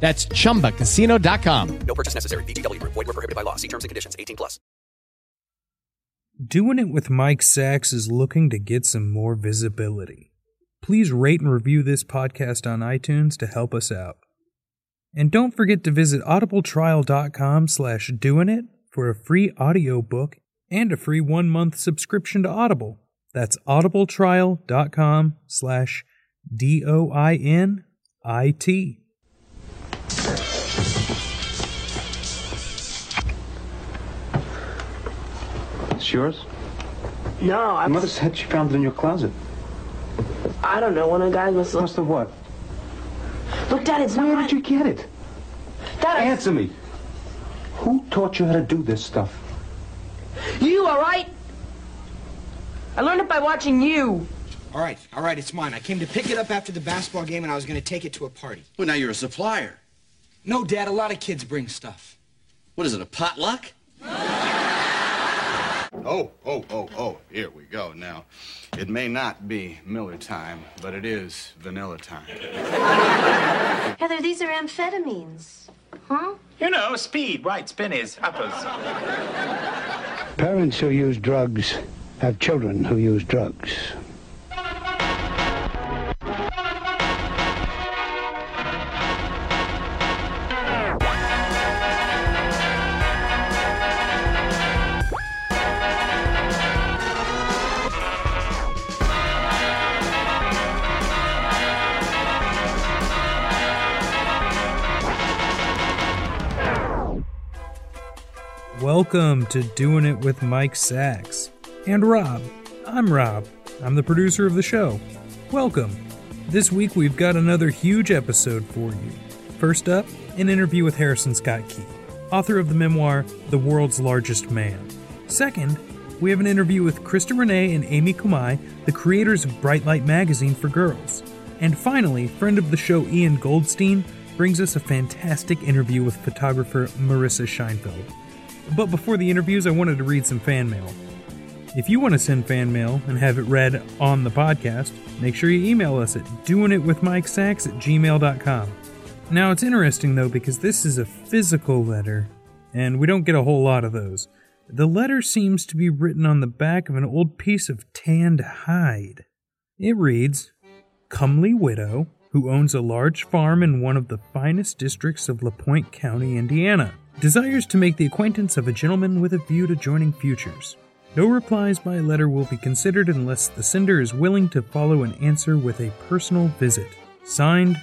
That's chumbacasino.com. No purchase necessary. VGW Group. Void were prohibited by law. See terms and conditions. 18 plus. Doing It with Mike Sachs is looking to get some more visibility. Please rate and review this podcast on iTunes to help us out. And don't forget to visit audibletrial.com slash doing it for a free audiobook and a free one-month subscription to Audible. That's audibletrial.com slash D-O-I-N-I-T. It's yours? No, I, My mother said she found it in your closet. I don't know. One of the guys must Must have what? Look, Dad, it's Where not did you get it? Dad, Answer me. Who taught you how to do this stuff? you, all right? I learned it by watching you. All right, all right, it's mine. I came to pick it up after the basketball game and I was going to take it to a party. Well, now you're a supplier. No, Dad, a lot of kids bring stuff. What is it, a potluck? Oh, oh, oh, oh, here we go. Now, it may not be Miller time, but it is vanilla time. Heather, these are amphetamines. Huh? You know, speed, right, spinnies, uppers. Parents who use drugs have children who use drugs. Welcome to Doing It with Mike Sachs. And Rob. I'm Rob. I'm the producer of the show. Welcome. This week we've got another huge episode for you. First up, an interview with Harrison Scott Key, author of the memoir The World's Largest Man. Second, we have an interview with Krista Renee and Amy Kumai, the creators of Bright Light Magazine for Girls. And finally, friend of the show Ian Goldstein brings us a fantastic interview with photographer Marissa Scheinfeld. But before the interviews, I wanted to read some fan mail. If you want to send fan mail and have it read on the podcast, make sure you email us at doingitwithmikesacks at gmail.com. Now, it's interesting though because this is a physical letter, and we don't get a whole lot of those. The letter seems to be written on the back of an old piece of tanned hide. It reads Comely widow who owns a large farm in one of the finest districts of LaPorte County, Indiana, desires to make the acquaintance of a gentleman with a view to joining futures. No replies by letter will be considered unless the sender is willing to follow an answer with a personal visit. Signed,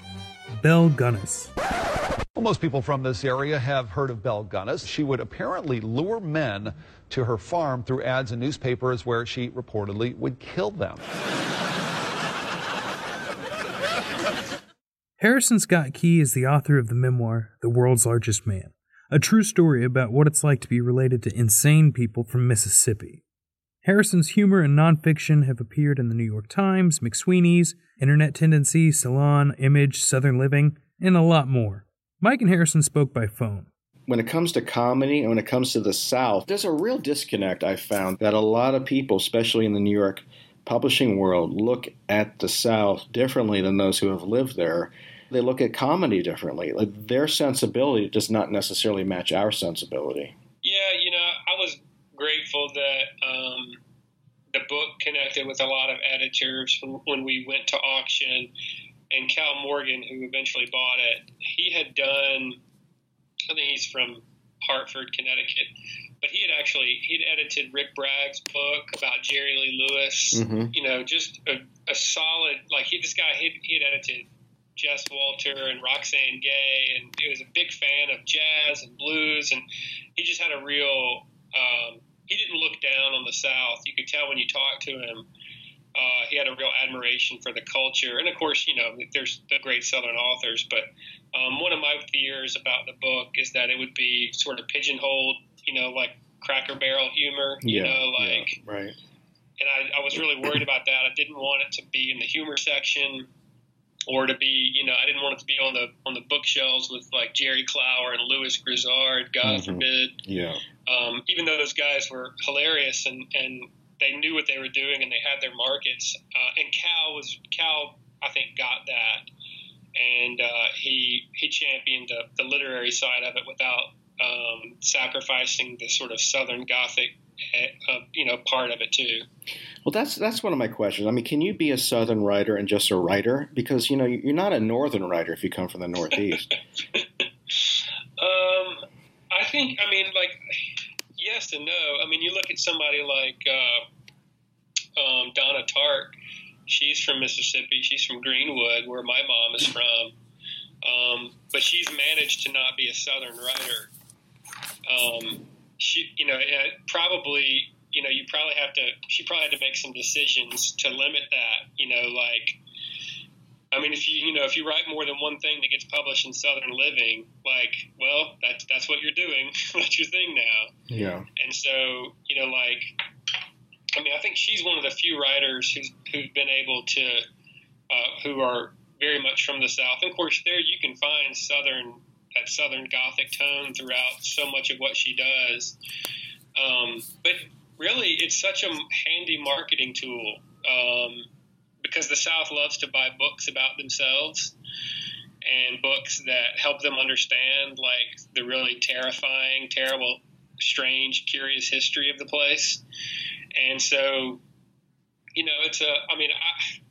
Belle Gunness. Well, most people from this area have heard of Belle Gunness. She would apparently lure men to her farm through ads in newspapers where she reportedly would kill them. Harrison Scott Key is the author of the memoir, The World's Largest Man, a true story about what it's like to be related to insane people from Mississippi. Harrison's humor and nonfiction have appeared in the New York Times, McSweeney's, Internet Tendency, Salon, Image, Southern Living, and a lot more. Mike and Harrison spoke by phone. When it comes to comedy and when it comes to the South, there's a real disconnect I found that a lot of people, especially in the New York publishing world, look at the South differently than those who have lived there. They look at comedy differently. Like their sensibility does not necessarily match our sensibility. Yeah, you know, I was grateful that um, the book connected with a lot of editors when, when we went to auction. And Cal Morgan, who eventually bought it, he had done, I think he's from Hartford, Connecticut. But he had actually he'd edited Rick Bragg's book about Jerry Lee Lewis. Mhm. You know, just a, a solid like he this guy he he had edited Jess Walter and Roxane Gay, and he was a big fan of jazz and blues, and he just had a real. Um, he didn't look down on the South. You could tell when you talked to him. Uh, he had a real admiration for the culture, and of course, you know, there's the great Southern authors. But um, one of my fears about the book is that it would be sort of pigeonholed, you know, like Cracker Barrel humor, you Yeah, know, yeah, like right. and I, I was really worried about that. I didn't want it to be in the humor section, or to be, you know, I didn't want it to be on the on the bookshelves with like Jerry Clower and Lewis Grizzard. God Mhm. forbid. Yeah. Um, even though those guys were hilarious and and they knew what they were doing and they had their markets. Uh, and Cal was Cal, I think, got that, and uh, he he championed the, the literary side of it without um, sacrificing the sort of Southern Gothic, uh, you know, part of it too. Well, that's that's one of my questions. I mean, can you be a Southern writer and just a writer? Because you know you're not a Northern writer if you come from the Northeast. Um, I think, I mean, like, yes and no. I mean, you look at somebody like uh, um, Donna Tartt. She's from Mississippi. She's from Greenwood, where my mom is from. Um, but she's managed to not be a Southern writer. Um, she, you know, uh, probably, you know, you probably have to. She probably had to make some decisions to limit that. You know, like I mean, if you you know if you write more than one thing that gets published in Southern Living, like, well, that's that's what you're doing. that's your thing now. yeah. And so, you know, like, I mean, I think she's one of the few writers who's who've been able to, uh, who are very much from the South. And of course, there you can find Southern that Southern Gothic tone throughout so much of what she does. Um, but really, it's such a handy marketing tool um, because the South loves to buy books about themselves and books that help them understand like the really terrifying, terrible, strange, curious history of the place. And so, you know, it's a. I mean, I,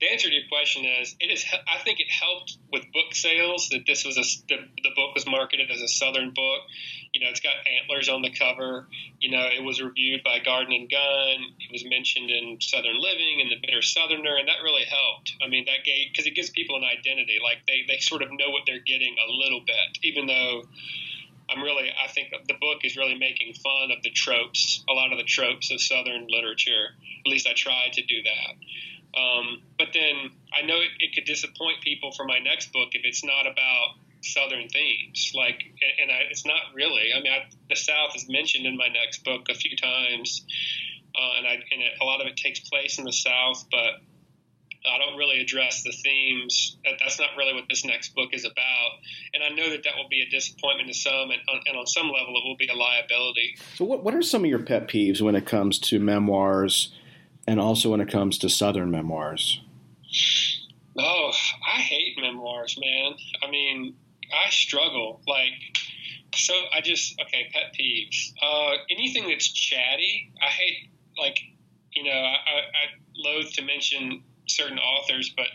the answer to your question is it is. I think it helped with book sales that this was a the, the book was marketed as a Southern book. You know, it's got antlers on the cover. You know, it was reviewed by Garden and Gun. It was mentioned in Southern Living and the Bitter Southerner, and that really helped. I mean, that gave because it gives people an identity. Like they they sort of know what they're getting a little bit, even though. I'm really, I think the book is really making fun of the tropes, a lot of the tropes of Southern literature. At least I tried to do that. Um, but then I know it, it could disappoint people for my next book if it's not about Southern themes. Like, and I, it's not really. I mean, I, the South is mentioned in my next book a few times, uh, and I and it, a lot of it takes place in the South, but I don't really address the themes. That, that's not really what this next book is about. And I know that that will be a disappointment to some, and, and on some level, it will be a liability. So, what what are some of your pet peeves when it comes to memoirs, and also when it comes to Southern memoirs? Oh, I hate memoirs, man. I mean, I struggle. Like, so I just okay. Pet peeves. Uh, anything that's chatty, I hate. Like, you know, I, I, I loathe to mention certain authors, but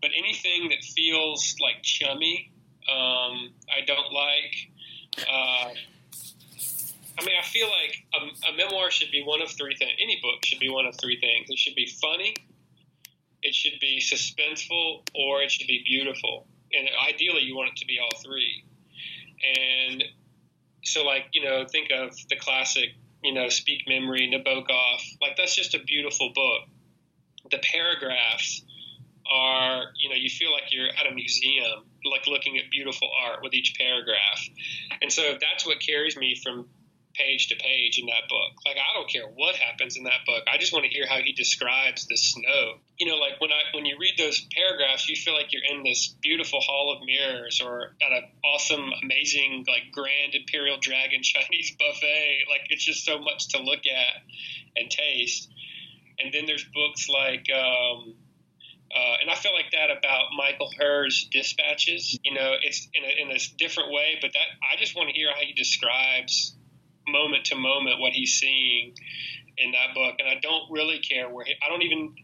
but anything that feels like chummy, um, I don't like. Uh, I mean, I feel like a, a memoir should be one of three things. Any book should be one of three things. It should be funny, it should be suspenseful, or it should be beautiful. And ideally, you want it to be all three. And so, like, you know, think of the classic, you know, Speak Memory, Nabokov. Like, that's just a beautiful book. The paragraphs are, you know, you feel like you're at a museum, like looking at beautiful art with each paragraph. And so that's what carries me from page to page in that book. Like I don't care what happens in that book. I just want to hear how he describes the snow. You know, like when I when you read those paragraphs, you feel like you're in this beautiful hall of mirrors or at an awesome, amazing, like grand imperial dragon Chinese buffet. Like it's just so much to look at and taste. And then there's books like um, uh, and I feel like that about Michael Herr's dispatches. You know, it's in a, in a different way, but that I just want to hear how he describes moment to moment what he's seeing in that book, and I don't really care where he, I don't even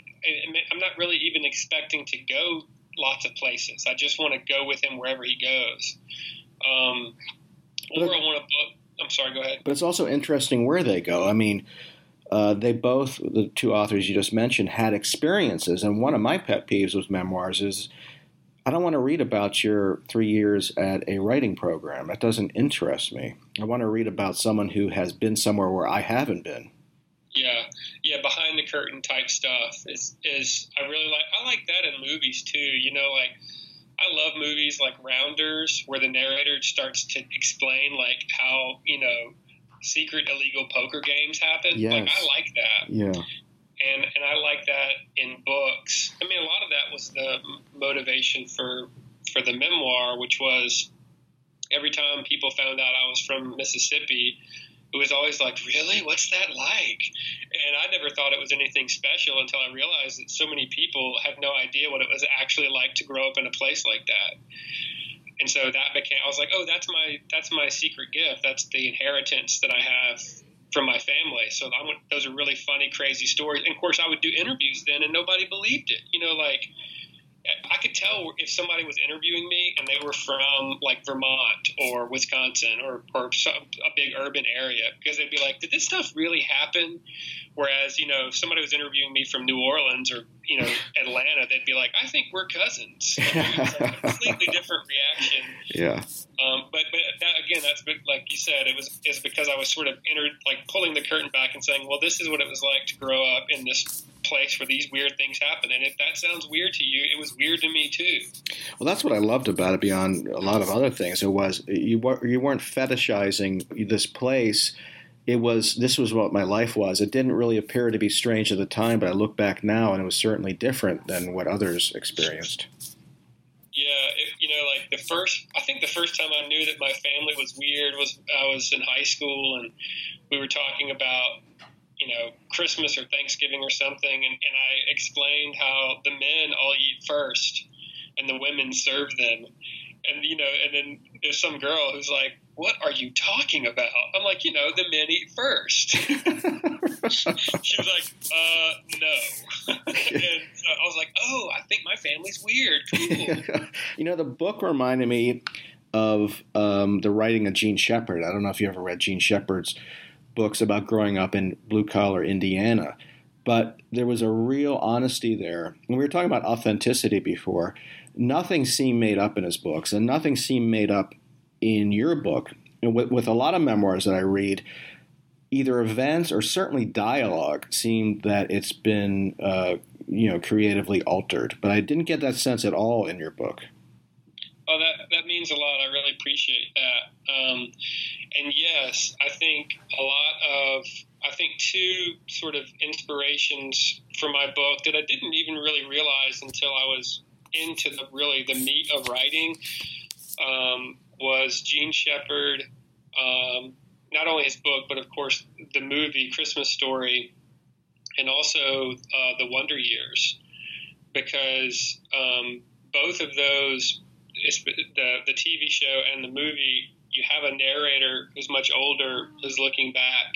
I'm not really even expecting to go lots of places. I just want to go with him wherever he goes. Um, or I want to book. I'm sorry. Go ahead. But it's also interesting where they go. I mean, uh, they both, the two authors you just mentioned, had experiences. And one of my pet peeves with memoirs is I don't want to read about your three years at a writing program. That doesn't interest me. I want to read about someone who has been somewhere where I haven't been. Yeah, yeah, behind the curtain type stuff is is I really like. I like that in movies too. You know, like I love movies like Rounders, where the narrator starts to explain like how you know secret illegal poker games happen. Yes. Like I like that. Yeah. And and I like that in books. I mean, a lot of that was the motivation for for the memoir, which was every time people found out I was from Mississippi, it was always like, really? What's that like? And I never thought it was anything special until I realized that so many people have no idea what it was actually like to grow up in a place like that. And so that became, I was like, oh, that's my, that's my secret gift. That's the inheritance that I have from my family. So I went, those are really funny, crazy stories. And of course, I would do interviews then, and nobody believed it. You know, like I could tell if somebody was interviewing me and they were from like Vermont or Wisconsin or or some, a big urban area because they'd be like, "Did this stuff really happen?" Whereas, you know, if somebody was interviewing me from New Orleans or you know Atlanta, they'd be like, "I think we're cousins." it's like a completely different reaction. Yeah. Um, but but that, again, that's like you said, it was is because I was sort of entered like pulling the curtain back and saying, well, this is what it was like to grow up in this place where these weird things happen. And if that sounds weird to you, it was weird to me too. Well, that's what I loved about it. Beyond a lot of other things, it was you you weren't fetishizing this place. It was this was what my life was. It didn't really appear to be strange at the time, but I look back now, and it was certainly different than what others experienced. Yeah, it, you know, like the first, I think the first time I knew that my family was weird was I was in high school and we were talking about, you know, Christmas or Thanksgiving or something. And, and I explained how the men all eat first and the women serve them. And, you know, and then there's some girl who's like, what are you talking about? I'm like, you know, the men eat first. she was like, uh, no. and so I was like, oh, I think my family's weird. Cool. you know, the book reminded me of um, the writing of Jean Shepherd. I don't know if you ever read Jean Shepherd's books about growing up in blue collar Indiana, but there was a real honesty there. And we were talking about authenticity before. Nothing seemed made up in his books, and nothing seemed made up in your book. And with, with a lot of memoirs that I read, either events or certainly dialogue seem that it's been uh, you know creatively altered but i didn't get that sense at all in your book oh that, that means a lot i really appreciate that um, and yes i think a lot of i think two sort of inspirations for my book that i didn't even really realize until i was into the really the meat of writing um, was jean shepherd um, not only his book, but of course the movie Christmas Story, and also uh, the Wonder Years, because um, both of those, the the TV show and the movie, you have a narrator who's much older who's looking back,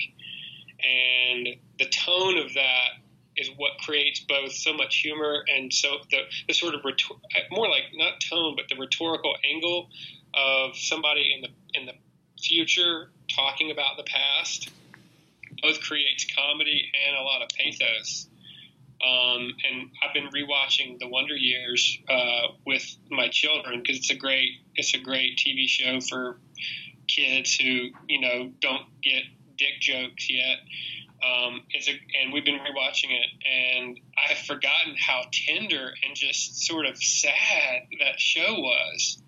and the tone of that is what creates both so much humor and so the, the sort of rhetor- more like not tone but the rhetorical angle of somebody in the in the future talking about the past both creates comedy and a lot of pathos. Um, and I've been rewatching The Wonder Years uh, with my children because it's a great it's a great TV show for kids who you know don't get dick jokes yet. Um, it's a, and we've been rewatching it, and I've forgotten how tender and just sort of sad that show was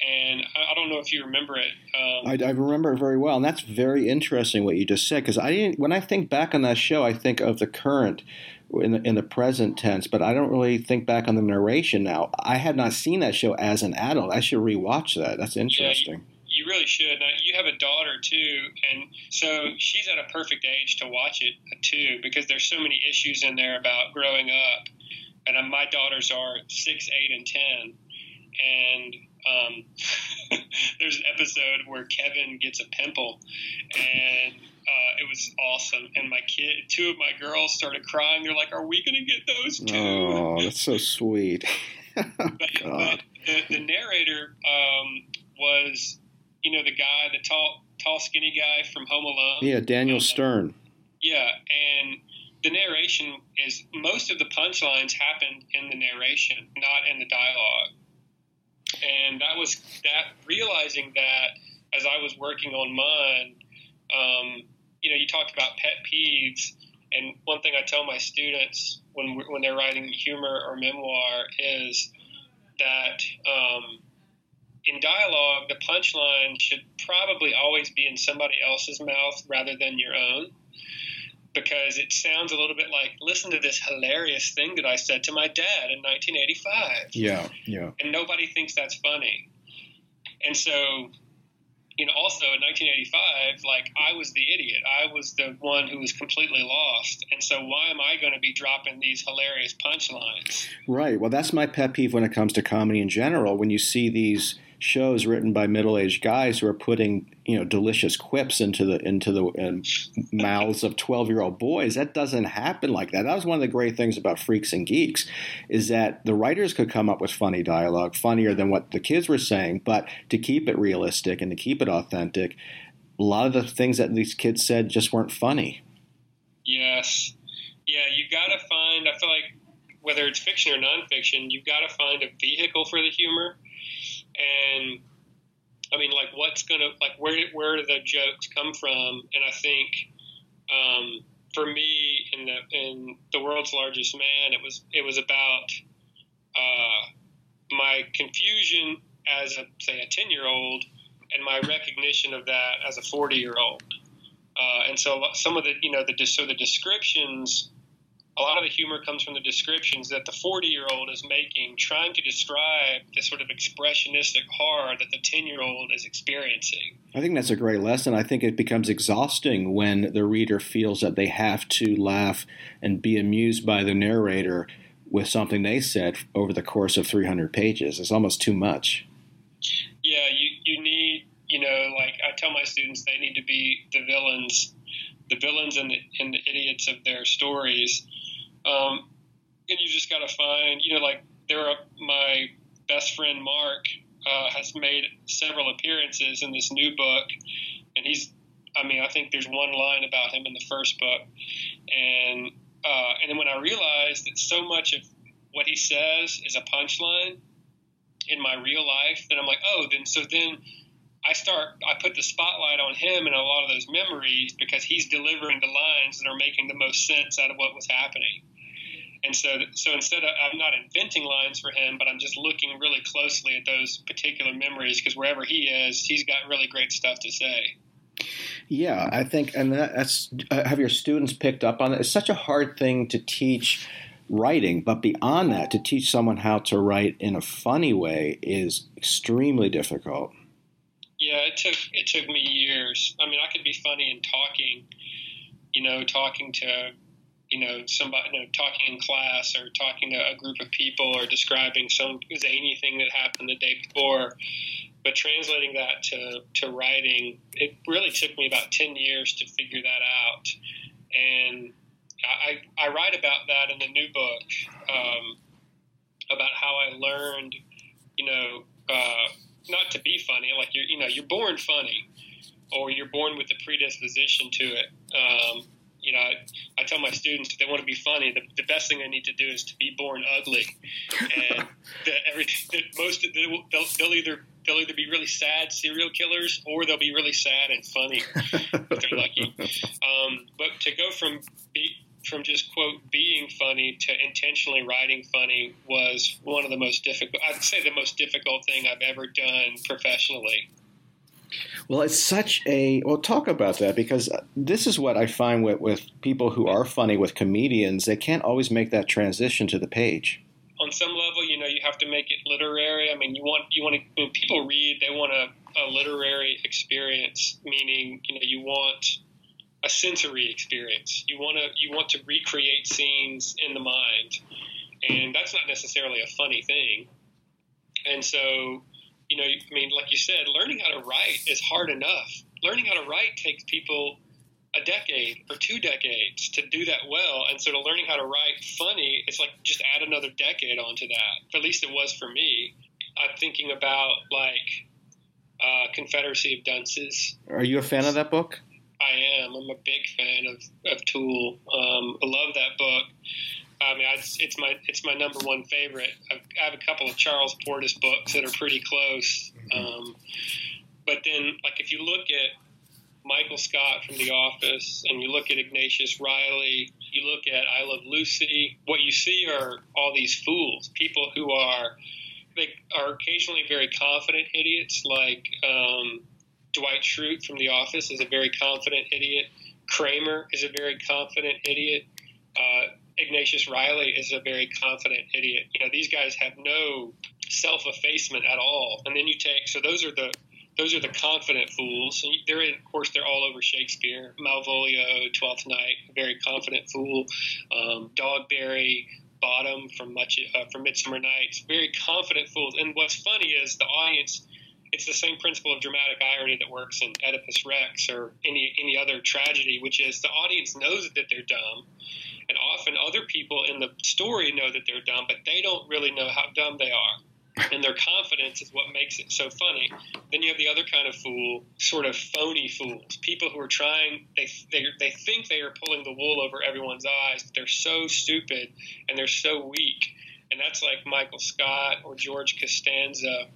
and I, I, don't know if you remember it. Um, I, I, remember it very well, and that's very interesting what you just said because I didn't. When I think back on that show, I think of the current in the, in the present tense, but I don't really think back on the narration now. I had not seen that show as an adult. I should rewatch that. That's interesting. Yeah, you, you, really should. Now, you have a daughter too, and so she's at a perfect age to watch it too because there's so many issues in there about growing up. And uh, my daughters are six, eight, and ten, and um, there's an episode where Kevin gets a pimple, and uh, it was awesome. And my kid, two of my girls started crying. They're like, "Are we going to get those too?" Oh, that's so sweet. but, but the, the, narrator um, was you know, the guy, the tall, tall, skinny guy from Home Alone. Yeah, Daniel Stern. Yeah, and the narration is most of the punchlines happened in the narration, not in the dialogue. And that was that realizing that as I was working on mine, um, you know, you talked about pet peeves, and one thing I tell my students when when they're writing humor or memoir is that um, in dialogue, the punchline should probably always be in somebody else's mouth rather than your own because it sounds a little bit like listen to this hilarious thing that I said to my dad in 1985. Yeah, yeah. And nobody thinks that's funny. And so, you know, also in 1985, like I was the idiot. I was the one who was completely lost. And so why am I going to be dropping these hilarious punchlines? Right. Well, that's my pet peeve when it comes to comedy in general. When you see these shows written by middle-aged guys who are putting you know delicious quips into the into the uh, mouths of 12-year-old boys. That doesn't happen like that. That was one of the great things about freaks and geeks is that the writers could come up with funny dialogue funnier than what the kids were saying but to keep it realistic and to keep it authentic a lot of the things that these kids said just weren't funny. Yes. Yeah you got to find i feel like whether it's fiction or nonfiction you've got to find a vehicle for the humor and I mean, like, what's gonna like where where do the jokes come from? And I think um, for me, in the in the world's largest man, it was it was about uh, my confusion as a say a ten year old and my recognition of that as a forty year old. Uh, and so some of the you know the so the descriptions a lot of the humor comes from the descriptions that the 40 year old is making, trying to describe the sort of expressionistic horror that the 10 year old is experiencing. I think that's a great lesson. I think it becomes exhausting when the reader feels that they have to laugh and be amused by the narrator with something they said over the course of 300 pages. It's almost too much. Yeah, you, you need, you know, like I tell my students, they need to be the villains, the villains and the, and the idiots of their stories um, and you just got to find, you know, like there are my best friend Mark uh, has made several appearances in this new book, and he's, I mean, I think there's one line about him in the first book, and uh, and then when I realized that so much of what he says is a punchline in my real life, then I'm like, oh, then so then I start, I put the spotlight on him and a lot of those memories because he's delivering the lines that are making the most sense out of what was happening. And so, so instead of, I'm not inventing lines for him, but I'm just looking really closely at those particular memories because wherever he is, he's got really great stuff to say. Yeah, I think, and that's uh, have your students picked up on it. It's such a hard thing to teach writing, but beyond that, to teach someone how to write in a funny way is extremely difficult. Yeah, it took it took me years. I mean, I could be funny in talking, you know, talking to you know somebody you know, talking in class or talking to a group of people or describing some zany thing that happened the day before. But translating that to, to writing it really took me about 10 years to figure that out. And I, I write about that in the new book um, about how I learned you know uh, not to be funny like you're you know you're born funny or you're born with the predisposition to it. Um, you know, I, I, tell my students if they want to be funny, the, the, best thing they need to do is to be born ugly, and that every that most they'll, they'll either they'll either be really sad serial killers or they'll be really sad and funny if they're lucky. Um, but to go from be, from just quote being funny to intentionally writing funny was one of the most difficult. I'd say the most difficult thing I've ever done professionally. Well, it's such a well. Talk about that because this is what I find with, with people who are funny with comedians. They can't always make that transition to the page. On some level, you know, you have to make it literary. I mean, you want you want to when people read, they want a, a literary experience, meaning you know you want a sensory experience. You want to you want to recreate scenes in the mind, and that's not necessarily a funny thing. And so you know, I mean, like you said, learning how to write is hard enough. Learning how to write takes people a decade or two decades to do that well. And so to learning how to write funny, it's like just add another decade onto that. At least it was for me. I'm thinking about like uh, Confederacy of Dunces. Are you a fan of that book? I am. I'm a big fan of, of Toole. Um, I love that book. I mean, it's, it's my it's my number one favorite. I've, a couple of Charles Portis books that are pretty close. Um, but then, like if you look at Michael Scott from The Office and you look at Ignatius Reilly, you look at I Love Lucy, what you see are all these fools, people who are they are occasionally very confident idiots, like um, Dwight Schrute from The Office is a very confident idiot. Kramer is a very confident idiot. Ignatius Reilly is a very confident idiot. You know, these guys have no self effacement at all. And then you take so those are the those are the confident fools. And they're in, of course they're all over Shakespeare. Malvolio, Twelfth Night, very confident fool. Um, Dogberry, Bottom from much uh, from Midsummer Nights, very confident fools. And what's funny is the audience. It's the same principle of dramatic irony that works in Oedipus Rex or any any other tragedy, which is the audience knows that they're dumb, and often other people in the story know that they're dumb, but they don't really know how dumb they are and their confidence is what makes it so funny. Then you have the other kind of fool, sort of phony fools, people who are trying. They they they think they are pulling the wool over everyone's eyes, but they're so stupid and they're so weak. And that's like Michael Scott or George Costanza.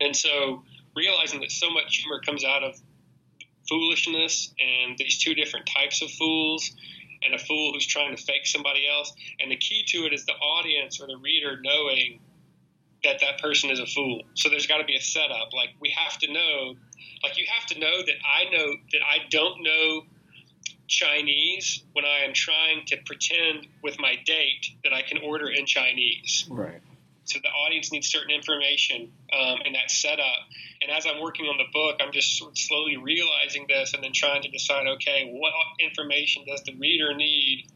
And so realizing that so much humor comes out of foolishness and these two different types of fools and a fool who's trying to fake somebody else. And the key to it is the audience or the reader knowing that that person is a fool. So there's got to be a setup. Like we have to know, like you have to know that I know that I don't know Chinese when I am trying to pretend with my date that I can order in Chinese. Right. So the audience needs certain information um, in that setup. And as I'm working on the book, I'm just sort of slowly realizing this and then trying to decide, okay, what information does the reader need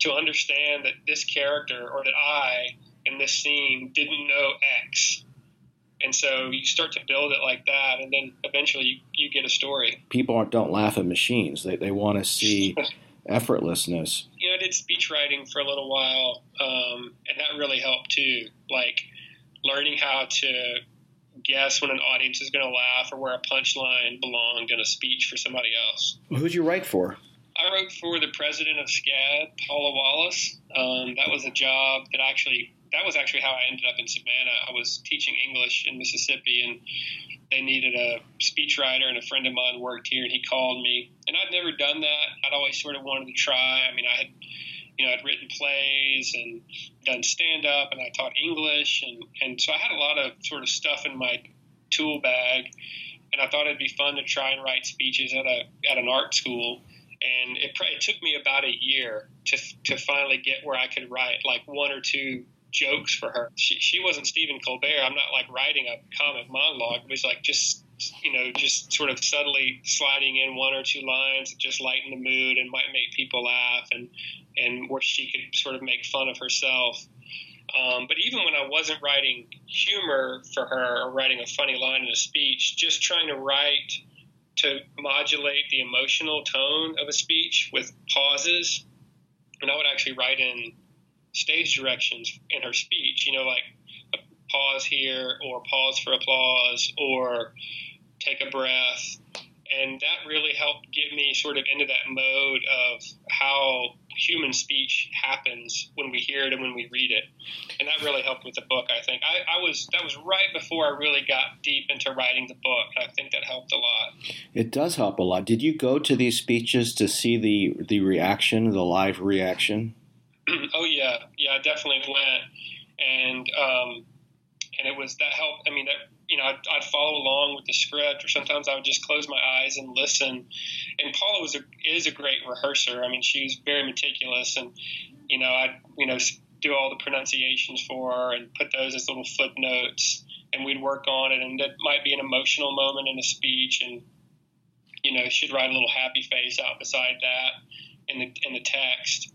to understand that this character or that I in this scene didn't know X. And so you start to build it like that, and then eventually you, you get a story. People aren't, don't laugh at machines. They, they want to see effortlessness. You know, I did speech writing for a little while, um, and that really helped too. Like learning how to guess when an audience is going to laugh or where a punchline belonged in a speech for somebody else. Who'd you write for? I wrote for the president of SCAD, Paula Wallace. Um, that was a job that actually that was actually how I ended up in Savannah. I was teaching English in Mississippi, and they needed a speechwriter, and a friend of mine worked here, and he called me. And I'd never done that. I'd always sort of wanted to try. I mean, I had, you know, I'd written plays and done stand up, and I taught English, and and so I had a lot of sort of stuff in my tool bag, and I thought it'd be fun to try and write speeches at a at an art school. And it, it took me about a year to, to finally get where I could write like one or two jokes for her. She, she wasn't Stephen Colbert. I'm not like writing a comic monologue. It was like just you know just sort of subtly sliding in one or two lines that just lighten the mood and might make people laugh and and where she could sort of make fun of herself. Um, but even when I wasn't writing humor for her or writing a funny line in a speech, just trying to write to modulate the emotional tone of a speech with pauses. And I would actually write in stage directions in her speech, you know, like pause here or pause for applause or take a breath. And that really helped get me sort of into that mode of how human speech happens when we hear it and when we read it. And that really helped with the book, I think. I, I was that was right before I really got deep into writing the book. I think that helped a lot. It does help a lot. Did you go to these speeches to see the the reaction, the live reaction? oh yeah, yeah, I definitely went, and um, and it was that helped. I mean, that you know, I'd, I'd, follow along with the script, or sometimes I would just close my eyes and listen. And Paula was a, is a great rehearser. I mean, she's very meticulous, and you know, I you know do all the pronunciations for her and put those as little footnotes, and we'd work on it. And that might be an emotional moment in a speech, and you know, she'd write a little happy face out beside that in the in the text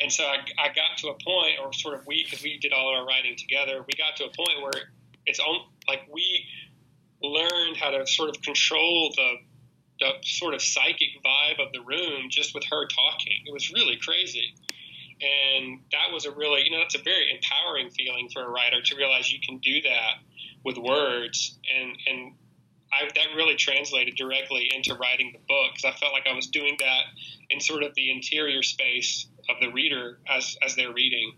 and so I, I got to a point, or sort of we, because we did all our writing together, we got to a point where it's on, like we learned how to sort of control the the sort of psychic vibe of the room just with her talking. It was really crazy. And that was a really, you know, that's a very empowering feeling for a writer to realize you can do that with words. And, and I that really translated directly into writing the book because I felt like I was doing that in sort of the interior space of the reader as as they're reading.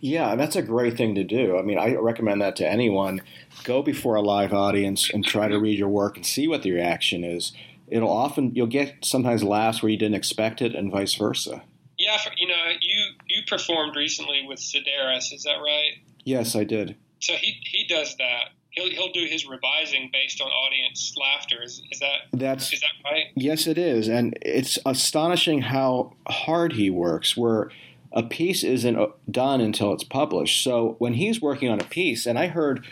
Yeah, that's a great thing to do. I mean, I recommend that to anyone. Go before a live audience and try to read your work and see what the reaction is. It'll often you'll get sometimes laughs where you didn't expect it, and vice versa. Yeah, for, you know, you you performed recently with Sedaris, is that right? Yes, I did. So he he does that. He'll he'll do his revising based on audience laughter. Is, is that That's is that right? Yes, it is, and it's astonishing how hard he works. Where a piece isn't uh, done until it's published. So when he's working on a piece, and I heard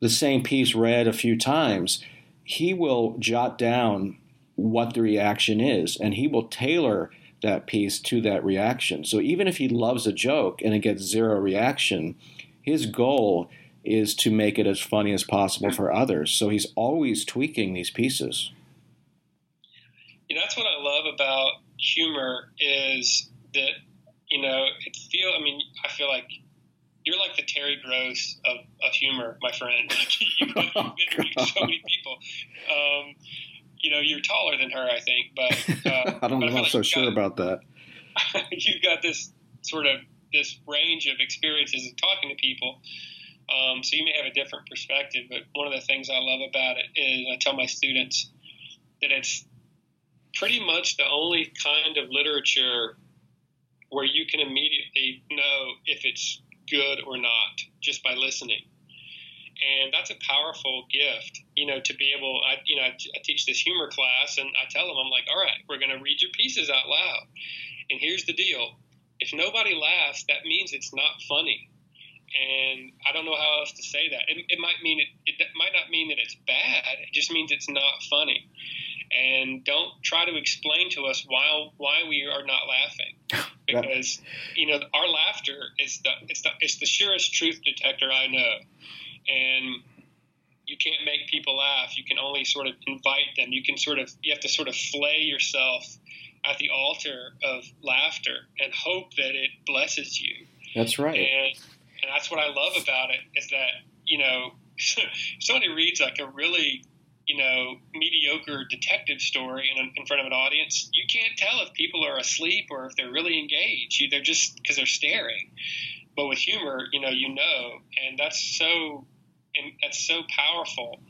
the same piece read a few times, he will jot down what the reaction is, and he will tailor that piece to that reaction. So even if he loves a joke and it gets zero reaction, his goal is to make it as funny as possible for others. So he's always tweaking these pieces. You know, that's what I love about humor is that you know it feel. I mean, I feel like you're like the Terry Gross of, of humor, my friend. you've, been, with so many people. Um, you know, you're taller than her, I think, but uh, I don't, but I'm not like so sure got- about that. you've got this sort of this range of experiences of talking to people. Um, so you may have a different perspective, but one of the things I love about it is I tell my students that it's pretty much the only kind of literature where you can immediately know if it's good or not just by listening. And that's a powerful gift, you know, to be able. I, you know, I, I teach this humor class, and I tell them, I'm like, all right, we're going to read your pieces out loud, and here's the deal: if nobody laughs, that means it's not funny. And I don't know how else to say that. It, it might mean it, it might not mean that it's bad. It just means it's not funny. And don't try to explain to us why why we are not laughing, because you know our laughter is the it's the it's the surest truth detector I know. And you can't make people laugh. You can only sort of invite them. You can sort of you have to sort of flay yourself at the altar of laughter and hope that it blesses you. That's right. And and that's what I love about it is that you know somebody reads like a really you know mediocre detective story in, in front of an audience, you can't tell if people are asleep or if they're really engaged. They're just because they're staring. But with humor, you know, you know, and that's so and that's so powerful.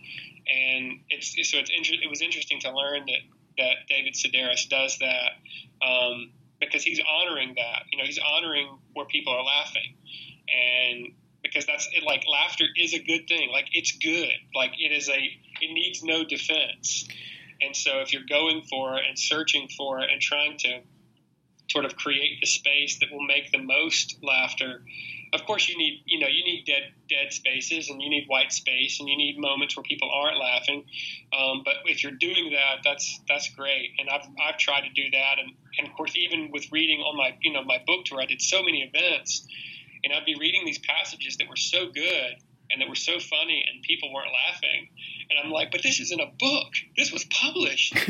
And it's so it's inter- it was interesting to learn that that David Sedaris does that um, because he's honoring that. You know, he's honoring where people are laughing, and because that's it, like laughter is a good thing. Like it's good. Like it is a it needs no defense. And so if you're going for it and searching for it and trying to sort of create the space that will make the most laughter. Of course, you need you know you need dead dead spaces and you need white space and you need moments where people aren't laughing. Um, but if you're doing that, that's that's great. And I've I've tried to do that. And, and of course, even with reading on my you know my book tour, I did so many events, and I'd be reading these passages that were so good and that were so funny, and people weren't laughing. And I'm like, but this isn't a book. This was published.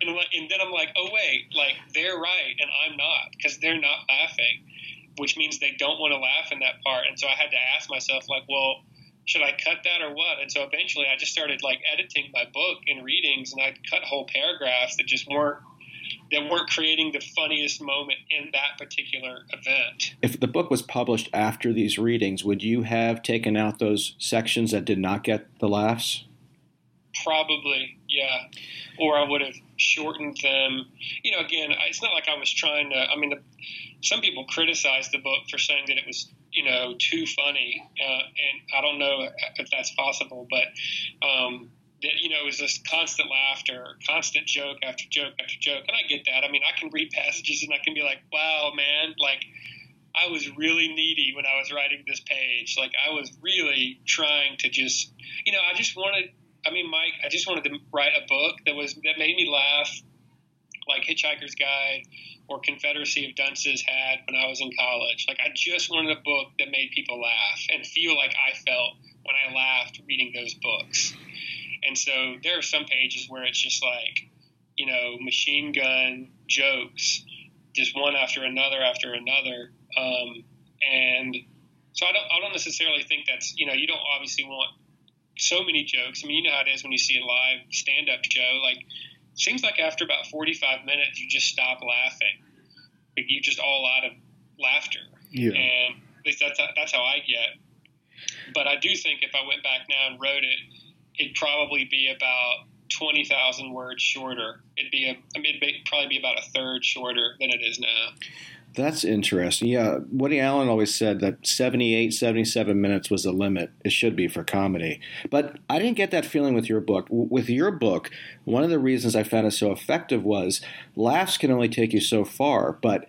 And, like, and then I'm like, oh wait, like they're right and I'm not because they're not laughing, which means they don't want to laugh in that part. And so I had to ask myself, like, well, should I cut that or what? And so eventually I just started like editing my book in readings, and I'd cut whole paragraphs that just weren't that weren't creating the funniest moment in that particular event. If the book was published after these readings, would you have taken out those sections that did not get the laughs? Probably, yeah. Or I would have shortened them. You know, again, it's not like I was trying to. I mean, the, some people criticized the book for saying that it was, you know, too funny, uh, and I don't know if that's possible, but um, that you know, was just constant laughter, constant joke after joke after joke, and I get that. I mean, I can read passages and I can be like, wow, man, like. I was really needy when I was writing this page. Like I was really trying to just, you know, I just wanted I mean, Mike, I just wanted to write a book that was that made me laugh, like Hitchhiker's Guide or Confederacy of Dunces had when I was in college. Like, I just wanted a book that made people laugh and feel like I felt when I laughed reading those books. And so there are some pages where it's just like, you know, machine gun jokes, just one after another after another. Um, and so I don't, I don't necessarily think that's, you know, you don't obviously want so many jokes. I mean, you know how it is when you see a live stand up show. Like, seems like after about 45 minutes, you just stop laughing. Like, you just all out of laughter. Yeah. And at least that's, that's how I get. But I do think if I went back now and wrote it, it'd probably be about 20,000 words shorter. It'd be a, it'd probably be about a third shorter than it is now. That's interesting. Yeah, Woody Allen always said that 78, 77 minutes was the limit. It should be for comedy. But I didn't get that feeling with your book. With your book, one of the reasons I found it so effective was laughs can only take you so far. But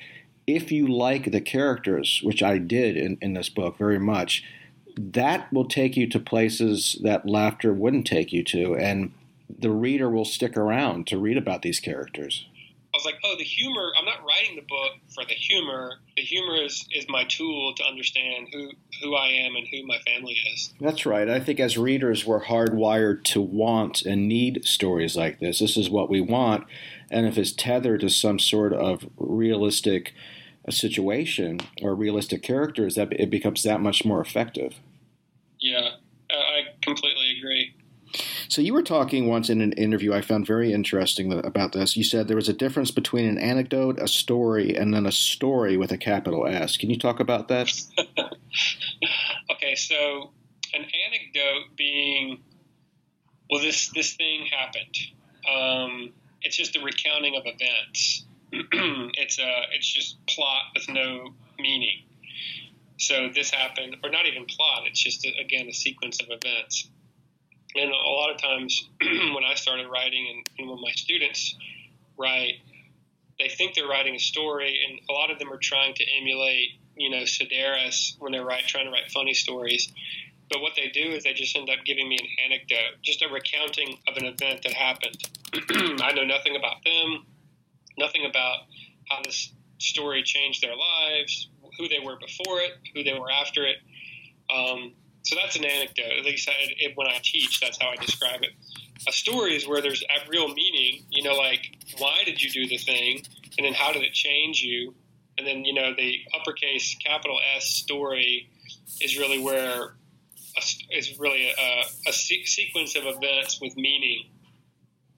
if you like the characters, which I did in, in this book very much, that will take you to places that laughter wouldn't take you to. And the reader will stick around to read about these characters. I was like, oh, the humor. I'm not writing the book for the humor. The humor is, is my tool to understand who who I am and who my family is. That's right. I think as readers, we're hardwired to want and need stories like this. This is what we want, and if it's tethered to some sort of realistic situation or realistic characters, that it becomes that much more effective. Completely agree. So you were talking once in an interview I found very interesting about this. You said there was a difference between an anecdote, a story, and then a story with a capital S. Can you talk about that? okay, so an anecdote being, well, this this thing happened. Um, it's just a recounting of events. it's a it's just plot with no meaning. So this happened, or not even plot. It's just again a sequence of events and a lot of times when I started writing and, and, when my students write, they think they're writing a story, and a lot of them are trying to emulate, you know, Sedaris when they're write, trying to write funny stories. But what they do is they just end up giving me an anecdote, just a recounting of an event that happened. I know nothing about them, nothing about how this story changed their lives, who they were before it, who they were after it. Um, so that's an anecdote. At least I, when I teach, that's how I describe it. A story is where there's a real meaning. You know, like why did you do the thing, and then how did it change you, and then you know the uppercase capital S story is really where a, is really a, a se- sequence of events with meaning.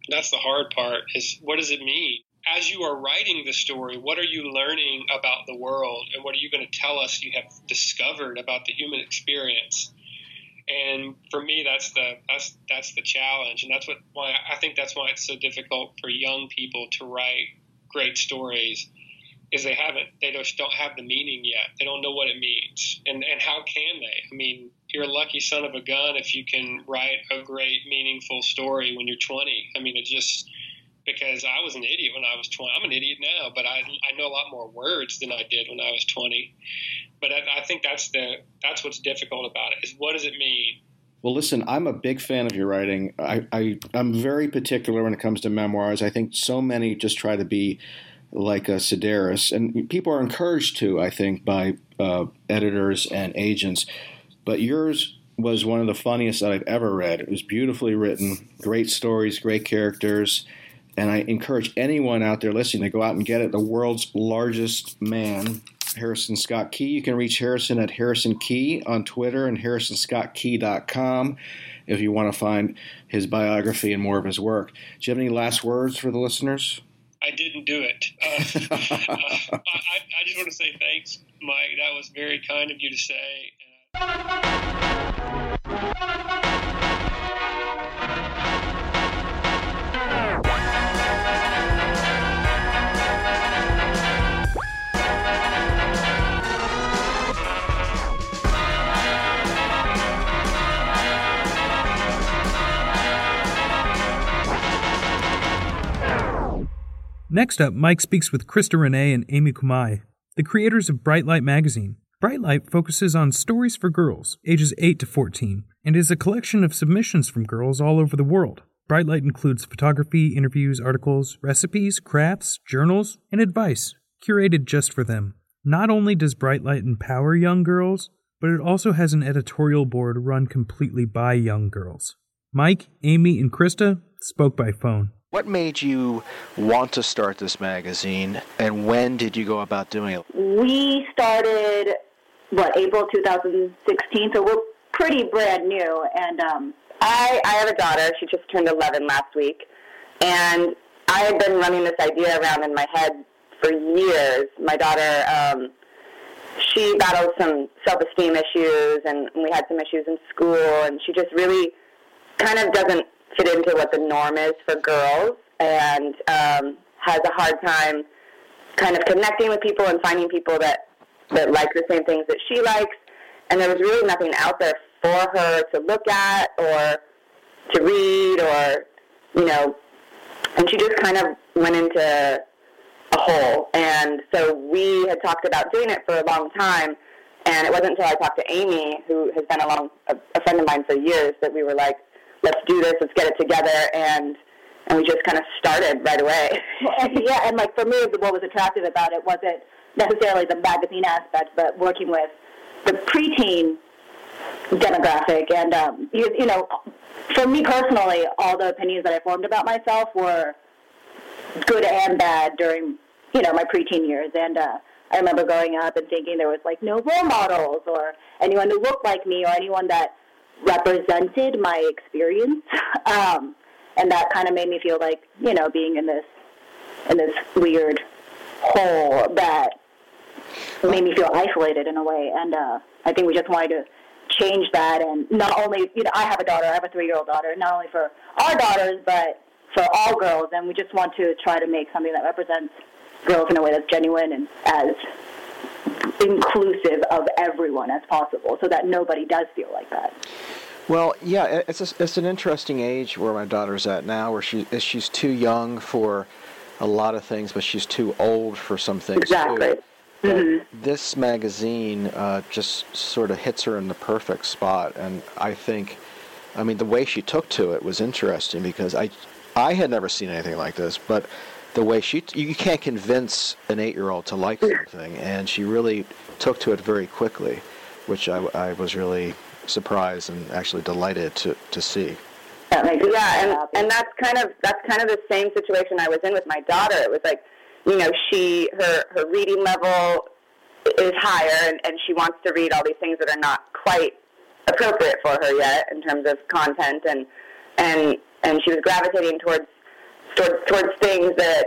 That's the hard part. Is what does it mean? As you are writing the story, what are you learning about the world, and what are you going to tell us you have discovered about the human experience? And for me, that's the that's that's the challenge, and that's what why I think that's why it's so difficult for young people to write great stories, is they haven't they just don't have the meaning yet. They don't know what it means, and and how can they? I mean, you're a lucky son of a gun if you can write a great, meaningful story when you're 20. I mean, it just because I was an idiot when I was 20. I'm an idiot now, but I, I know a lot more words than I did when I was 20. But I, I think that's the that's what's difficult about it is what does it mean? Well, listen, I'm a big fan of your writing. I, I I'm very particular when it comes to memoirs. I think so many just try to be like a Sedaris, and people are encouraged to. I think by uh, editors and agents, but yours was one of the funniest that I've ever read. It was beautifully written, great stories, great characters and I encourage anyone out there listening to go out and get it. The world's largest man, Harrison Scott Key. You can reach Harrison at Harrison Key on Twitter and harrisonscottkey.com if you want to find his biography and more of his work. Do you have any last words for the listeners? I didn't do it. Uh, uh, I, I, just want to say thanks, Mike. That was very kind of you to say. Next up, Mike speaks with Krista Renee and Amy Kumai, the creators of Bright Lite magazine. Bright Lite focuses on stories for girls, ages 8 to 14, and is a collection of submissions from girls all over the world. Bright Lite includes photography, interviews, articles, recipes, crafts, journals, and advice, curated just for them. Not only does Bright Lite empower young girls, but it also has an editorial board run completely by young girls. Mike, Amy, and Krista spoke by phone. What made you want to start this magazine, and when did you go about doing it? We started, what, April 2016, so we're pretty brand new, and um, I, I have a daughter. She just turned 11 last week. And I had been running this idea around in my head for years. My daughter, um, she battled some self-esteem issues, and we had some issues in school, and she just really kind of doesn't fit into what the norm is for girls, and um, has a hard time kind of connecting with people and finding people that that like the same things that she likes. And there was really nothing out there for her to look at or to read or you know and she just kind of went into a hole and so we had talked about doing it for a long time and it wasn't until I talked to Amy who has been along a, a friend of mine for years that we were like let's do this let's get it together and and we just kind of started right away yeah and like for me what was attractive about it wasn't necessarily the magazine aspect but working with the preteen demographic. And, um, you, you know, for me personally, all the opinions that I formed about myself were good and bad during, you know, my preteen years. And uh, I remember growing up and thinking there was like no role models or anyone who looked like me or anyone that represented my experience. um, and that kind of made me feel like, you know, being in this in this weird hole that made me feel isolated in a way. And uh, I think we just wanted to change that and not only you know I have a daughter, I have a three year old daughter, not only for our daughters but for all girls and we just want to try to make something that represents girls in a way that's genuine and as inclusive of everyone as possible so that nobody does feel like that. Well, yeah, it's a, it's an interesting age where my daughter's at now, where she she's too young for a lot of things, but she's too old for some things exactly. too. Mm-hmm. This magazine uh, just sort of hits her in the perfect spot, and I think, I mean, the way she took to it was interesting because I, I had never seen anything like this, but the way she, you can't convince an eight-year-old to like something, and she really took to it very quickly, which I, I was really surprised and actually delighted to, to see. That makes yeah, and, and that's kind of that's kind of the same situation I was in with my daughter. It was like you know, she her her reading level is higher, and, and she wants to read all these things that are not quite appropriate for her yet in terms of content, and and and she was gravitating towards towards, towards things that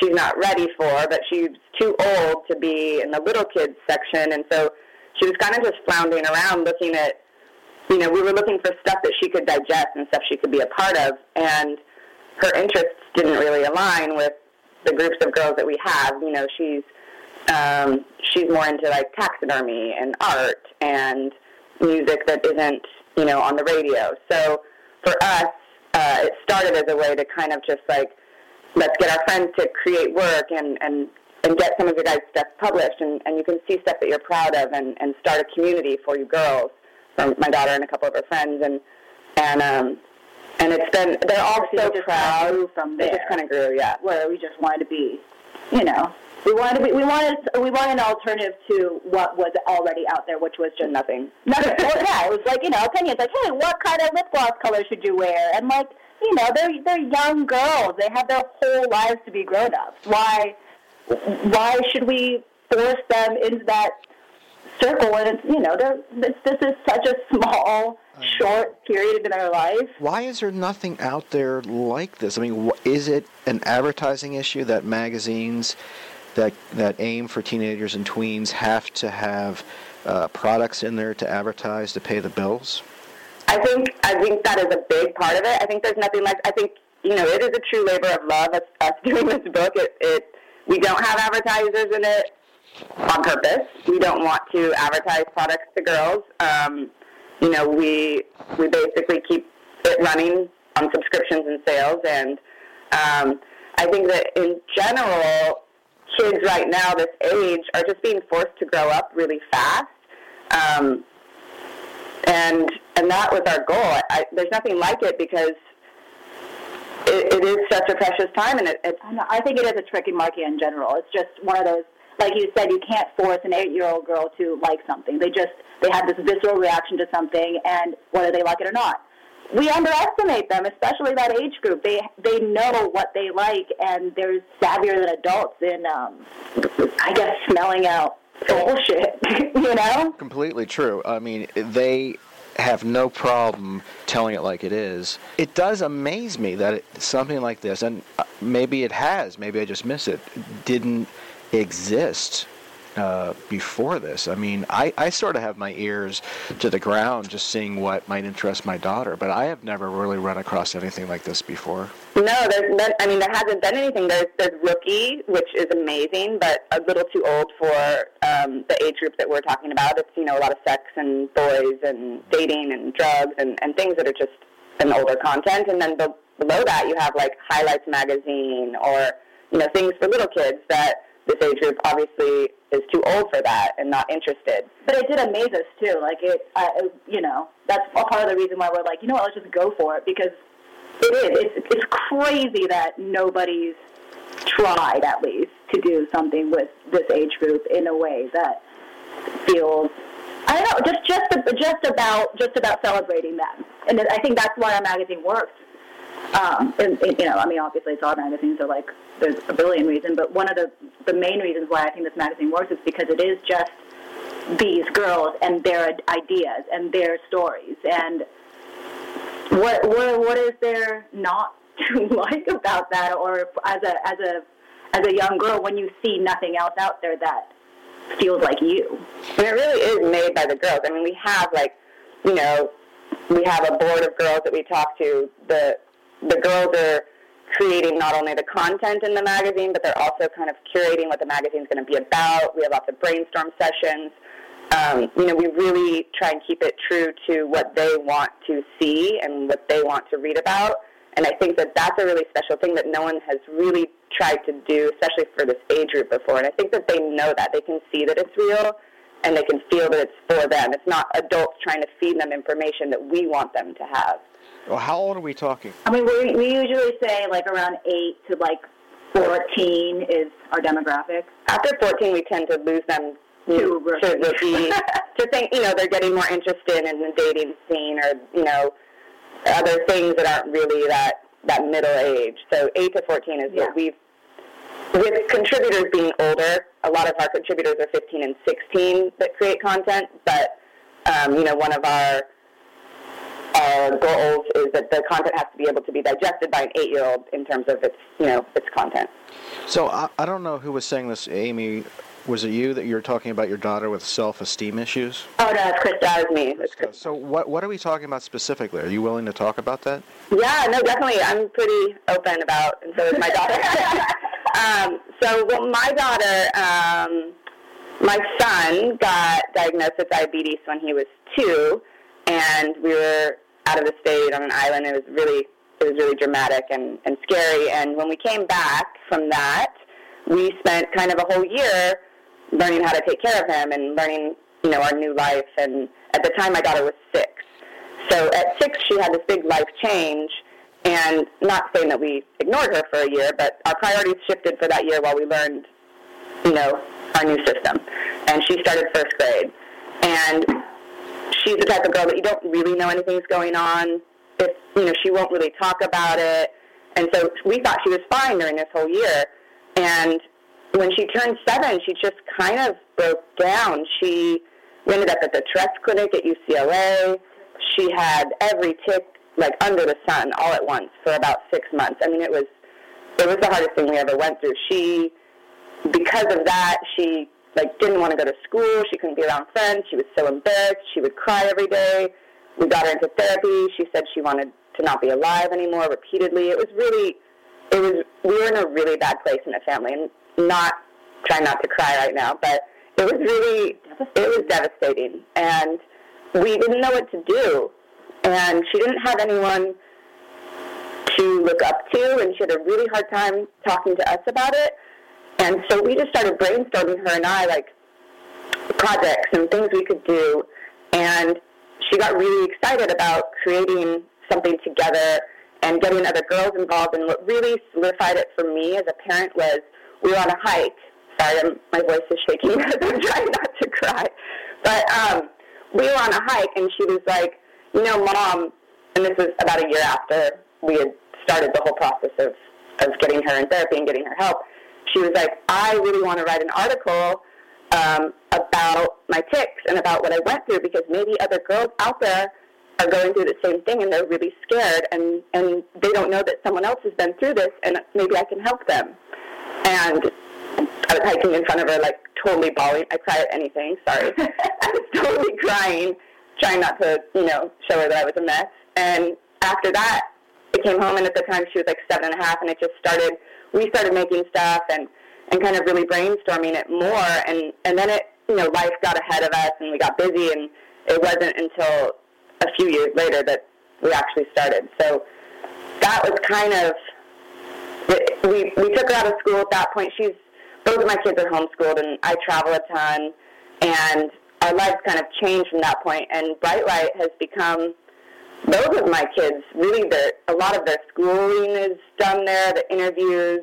she's not ready for, but she's too old to be in the little kids section, and so she was kind of just floundering around looking at, you know, we were looking for stuff that she could digest and stuff she could be a part of, and her interests didn't really align with the groups of girls that we have. You know, she's um, she's more into like taxidermy and art and music that isn't you know on the radio. So for us, uh, it started as a way to kind of just like let's get our friends to create work and and and get some of your guys' stuff published and, and you can see stuff that you're proud of and, and start a community for you girls from my daughter and a couple of her friends and and um and it's been they're all so proud from there. It just kind of grew, yeah. Where we just wanted to be, you know, we wanted to be, we wanted we wanted an alternative to what was already out there, which was just nothing. Nothing. well, yeah, it was like you know opinions like, hey, what kind of lip gloss color should you wear? And like, you know, they're they're young girls. They have their whole lives to be grown ups. Why why should we force them into that circle? And it's you know, they're, this this is such a small short period in their life. Why is there nothing out there like this? I mean, wh- is it an advertising issue that magazines that that aim for teenagers and tweens have to have uh, products in there to advertise to pay the bills? I think I think that is a big part of it. I think there's nothing like I think you know it is a true labor of love. Us, us doing this book, it, it we don't have advertisers in it on purpose. We don't want to advertise products to girls. Um, you know, we we basically keep it running on subscriptions and sales, and um, I think that in general, kids right now, this age, are just being forced to grow up really fast, um, and and that was our goal. I, I, there's nothing like it because it, it is such a precious time, and it, it's. I think it is a tricky market in general. It's just one of those, like you said, you can't force an eight-year-old girl to like something. They just they have this visceral reaction to something, and whether they like it or not. We underestimate them, especially that age group. They they know what they like, and they're savvier than adults in, um, I guess, smelling out bullshit. you know. Completely true. I mean, they have no problem telling it like it is. It does amaze me that it, something like this, and uh, maybe it has, maybe I just miss it, didn't exist uh, before this. I mean, I, I sort of have my ears to the ground just seeing what might interest my daughter, but I have never really run across anything like this before. No, there's been, I mean, there hasn't been anything. There's, there's Rookie, which is amazing, but a little too old for um, the age group that we're talking about. It's, you know, a lot of sex and boys and dating and drugs and, and things that are just an older content. And then be- below that, you have like Highlights Magazine or, you know, things for little kids that this age group obviously is too old for that and not interested. But it did amaze us too. Like it, uh, you know, that's a part of the reason why we're like, you know what, let's just go for it because it is. It's it's crazy that nobody's tried at least to do something with this age group in a way that feels. I don't know, just just just about just about celebrating them, and I think that's why our magazine works. Um, and, and, you know, I mean, obviously, it's all magazines are like there's a billion reasons, but one of the the main reasons why I think this magazine works is because it is just these girls and their ideas and their stories. And what what what is there not to like about that? Or as a as a as a young girl when you see nothing else out there that feels like you. And it really is made by the girls. I mean we have like you know we have a board of girls that we talk to the the girls are creating not only the content in the magazine, but they're also kind of curating what the magazine's going to be about. We have lots of brainstorm sessions. Um, you know, we really try and keep it true to what they want to see and what they want to read about. And I think that that's a really special thing that no one has really tried to do, especially for this age group before. And I think that they know that. They can see that it's real and they can feel that it's for them. It's not adults trying to feed them information that we want them to have. Well, how old are we talking? I mean, we we usually say like around eight to like fourteen is our demographic. After fourteen, we tend to lose them to to rookie to think you know they're getting more interested in the dating scene or you know other things that aren't really that that middle age. So eight to fourteen is Yeah. what we've with contributors being older. A lot of our contributors are fifteen and sixteen that create content, but um, you know one of our our goals is that the content has to be able to be digested by an eight-year-old in terms of its you know its content. So I, I don't know who was saying this, Amy. Was it you that you were talking about your daughter with self-esteem issues? Oh no, it's Krista. It's me. Krista. So what what are we talking about specifically? Are you willing to talk about that? Yeah, no, definitely. I'm pretty open about, and so is my daughter. um, so, well, my daughter, um, my son got diagnosed with diabetes when he was two, and we were out of the state on an island. It was really, it was really dramatic and, and scary. And when we came back from that, we spent kind of a whole year learning how to take care of him and learning, you know, our new life. And at the time, my daughter was six. So at six, she had this big life change, and not saying that we ignored her for a year, but our priorities shifted for that year while we learned, you know, our new system. And she started first grade, and she's the type of girl that you don't really know anything's going on. If you know, she won't really talk about it, and so we thought she was fine during this whole year. And when she turned seven, she just kind of broke down. She ended up at the Tress Clinic at UCLA. She had every tick like under the sun all at once for about six months. I mean, it was it was the hardest thing we ever went through. She, because of that, she like didn't want to go to school. She couldn't be around friends. She was so embarrassed. She would cry every day. We got her into therapy. She said she wanted to not be alive anymore repeatedly. It was really, it was we were in a really bad place in the family. And not trying not to cry right now, but it was really it was devastating, and we didn't know what to do. And she didn't have anyone to look up to, and she had a really hard time talking to us about it. And so we just started brainstorming, her and I, like projects and things we could do. And she got really excited about creating something together and getting other girls involved. And what really solidified it for me as a parent was we were on a hike. Sorry, I'm, my voice is shaking because I'm trying not to cry. But um, we were on a hike, and she was like, you know, mom, and this was about a year after we had started the whole process of, of getting her in therapy and getting her help. She was like, I really want to write an article um, about my ticks and about what I went through because maybe other girls out there are going through the same thing and they're really scared and and they don't know that someone else has been through this and maybe I can help them. And I was hiking in front of her, like totally bawling. I cry at anything. Sorry, I was totally crying, trying not to, you know, show her that I was a mess. And after that, I came home, and at the time she was like seven and a half, and it just started. We started making stuff and and kind of really brainstorming it more, and and then it, you know, life got ahead of us, and we got busy, and it wasn't until a few years later that we actually started. So that was kind of we we took her out of school at that point. She's both of my kids are homeschooled, and I travel a ton, and our lives kind of changed from that point. And Bright Lite has become both of my kids. Really, their a lot of their schooling is done there. The interviews.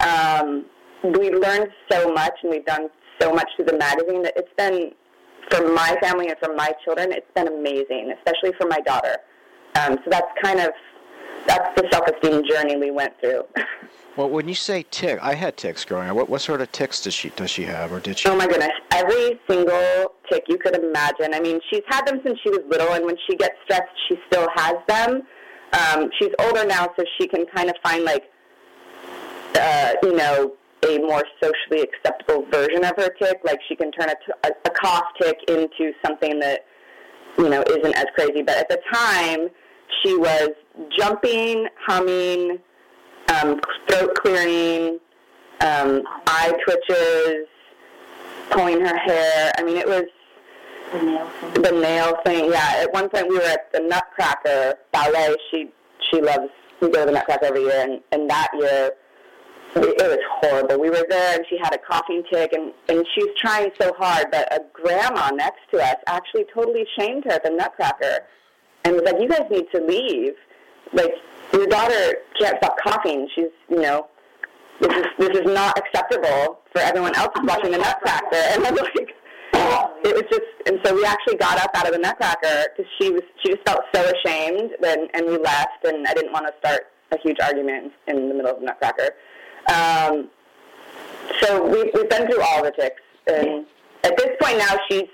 Um, we've learned so much, and we've done so much through the magazine that it's been for my family and for my children. It's been amazing, especially for my daughter. Um, so that's kind of that's the self-esteem journey we went through. Well, when you say tick, I had ticks growing up. What, what sort of ticks does she does she have, or did she? Oh my goodness, every single tick you could imagine. I mean, she's had them since she was little, and when she gets stressed, she still has them. Um, she's older now, so she can kind of find like, uh, you know, a more socially acceptable version of her tick. Like she can turn a, t- a, a cough tick into something that, you know, isn't as crazy. But at the time, she was jumping, humming, um, throat clearing, um, eye twitches, pulling her hair. I mean, it was the nail thing. the nail thing. Yeah, at one point we were at the Nutcracker ballet. She she loves we go to the Nutcracker every year, and, and that year it was horrible. We were there, and she had a coughing tick, and and she was trying so hard, but a grandma next to us actually totally shamed her at the Nutcracker, and was like, "You guys need to leave. Like your daughter can't stop coughing. She's you know." This is this is not acceptable for everyone else who's watching the Nutcracker, and I'm like, it was just, and so we actually got up out of the Nutcracker because she was, she just felt so ashamed, and and we left, and I didn't want to start a huge argument in the middle of the Nutcracker. Um, so we we've been through all the ticks, and at this point now she's,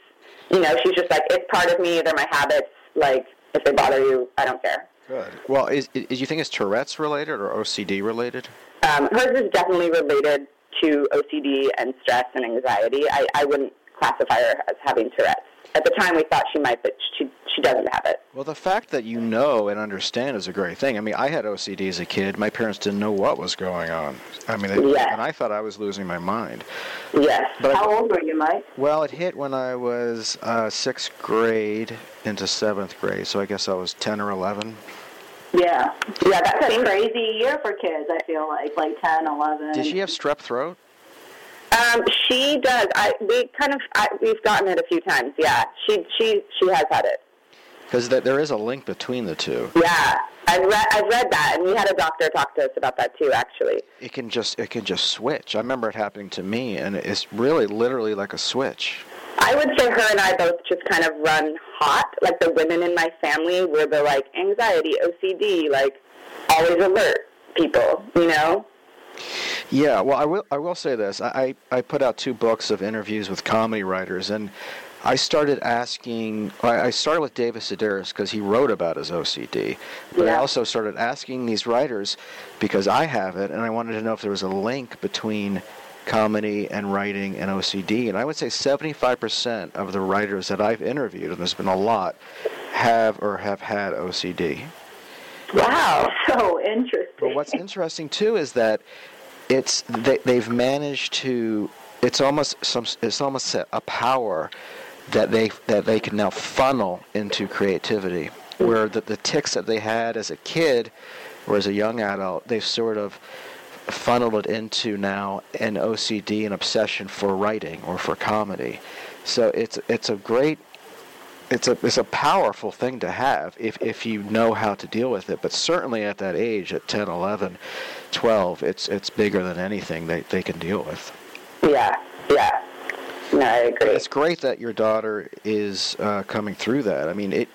you know, she's just like it's part of me. They're my habits. Like if they bother you, I don't care. Good. Well, is, is you think it's Tourette's related or OCD related? Um, hers is definitely related to OCD and stress and anxiety. I, I wouldn't classify her as having Tourette's. At the time, we thought she might, but she she doesn't have it. Well, the fact that you know and understand is a great thing. I mean, I had OCD as a kid. My parents didn't know what was going on. I mean, they, Yeah. and I thought I was losing my mind. Yes. But How old were you, Mike? Well, it hit when I was uh, sixth grade into seventh grade, so I guess I was 10 or 11. Yeah. Yeah, that's a crazy year for kids, I feel like, like 10, 11. Did she have strep throat? Um, she does. I we kind of I, we've gotten it a few times. Yeah, she she she has had it. Because th- there is a link between the two. Yeah, I've read I've read that, and we had a doctor talk to us about that too. Actually, It can just it can just switch. I remember it happening to me, and it's really literally like a switch. I would say her and I both just kind of run hot. Like the women in my family were the like anxiety, OCD, like always alert people. You know. Yeah, well, I will. I will say this. I I I put out two books of interviews with comedy writers, and I started asking. I I started with David Sedaris because he wrote about his OCD, but I also started asking these writers because I have it, and I wanted to know if there was a link between comedy and writing and OCD. And I would say 75% of the writers that I've interviewed, and there's been a lot, have or have had OCD. Wow. So interesting. What's interesting too is that it's they, they've managed to. It's almost some. It's almost a, a power that they that they can now funnel into creativity. Where the, the ticks that they had as a kid or as a young adult, they've sort of funneled it into now an OCD, an obsession for writing or for comedy. So it's it's a great it's a it's a powerful thing to have if if you know how to deal with it but certainly at that age at 10 11 12 it's it's bigger than anything they, they can deal with Yeah. Yeah. No, I agree. it's great that your daughter is uh, coming through that i mean it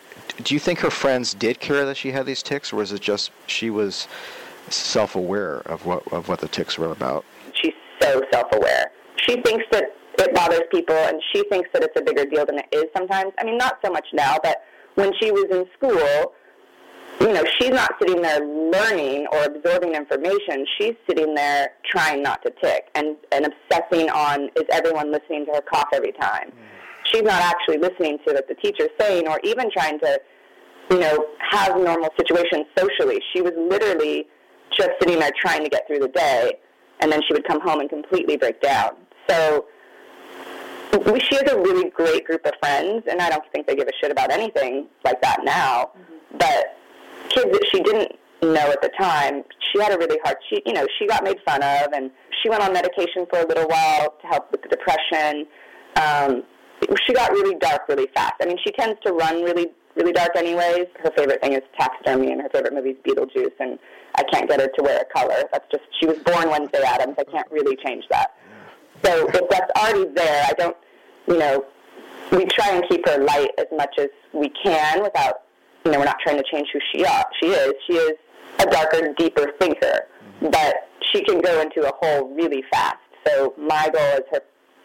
do you think her friends did care that she had these ticks or was it just she was self-aware of what of what the ticks were about She's so self-aware. She thinks that it bothers people, and she thinks that it's a bigger deal than it is sometimes. I mean, not so much now, but when she was in school, you know, she's not sitting there learning or absorbing information. She's sitting there trying not to tick and, and obsessing on is everyone listening to her cough every time. She's not actually listening to what the teacher's saying or even trying to, you know, have normal situations socially. She was literally just sitting there trying to get through the day, and then she would come home and completely break down. So she has a really great group of friends, and I don't think they give a shit about anything like that now. But kids that she didn't know at the time, she had a really hard. She, you know, she got made fun of, and she went on medication for a little while to help with the depression. Um, she got really dark really fast. I mean, she tends to run really, really dark anyways. Her favorite thing is taxidermy, and her favorite movie is Beetlejuice, and I can't get her to wear a color. That's just she was born Wednesday Addams. I can't really change that. So if that's already there, I don't, you know, we try and keep her light as much as we can without, you know, we're not trying to change who she are. She is. She is a darker, deeper thinker, but she can go into a hole really fast. So my goal as her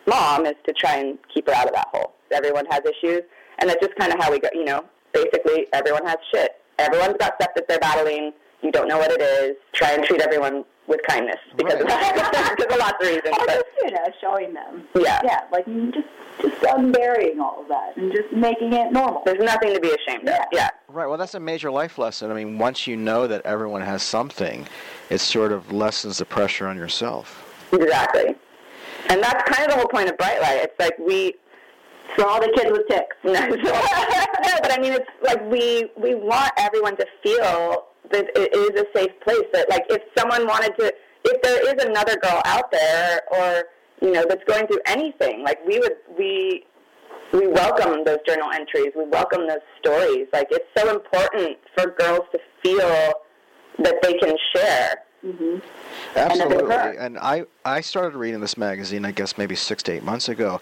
mom is to try and keep her out of that hole. Everyone has issues, and that's just kind of how we go. You know, basically everyone has shit. Everyone's got stuff that they're battling. You don't know what it is. Try and treat everyone with kindness because of, that. because of lots of reasons. Or But just, you know, showing them. Yeah. Yeah, like just just unburying all of that and just making it normal. there's nothing to be ashamed of. Yeah. Right. Well, that's a major life lesson. I mean, once you know that everyone has something, it sort of lessens the pressure on yourself. Exactly. And that's kind of the whole point of Bright Lite. It's like we. For all the kids with ticks. No, no, but I mean, it's like we we want everyone to feel that it is a safe place. That like if someone wanted to, if there is another girl out there, or you know, that's going through anything, like we would we we welcome those journal entries. We welcome those stories. Like it's so important for girls to feel that they can share. Mm-hmm. Absolutely. And I, I started reading this magazine, I guess, maybe six to eight months ago.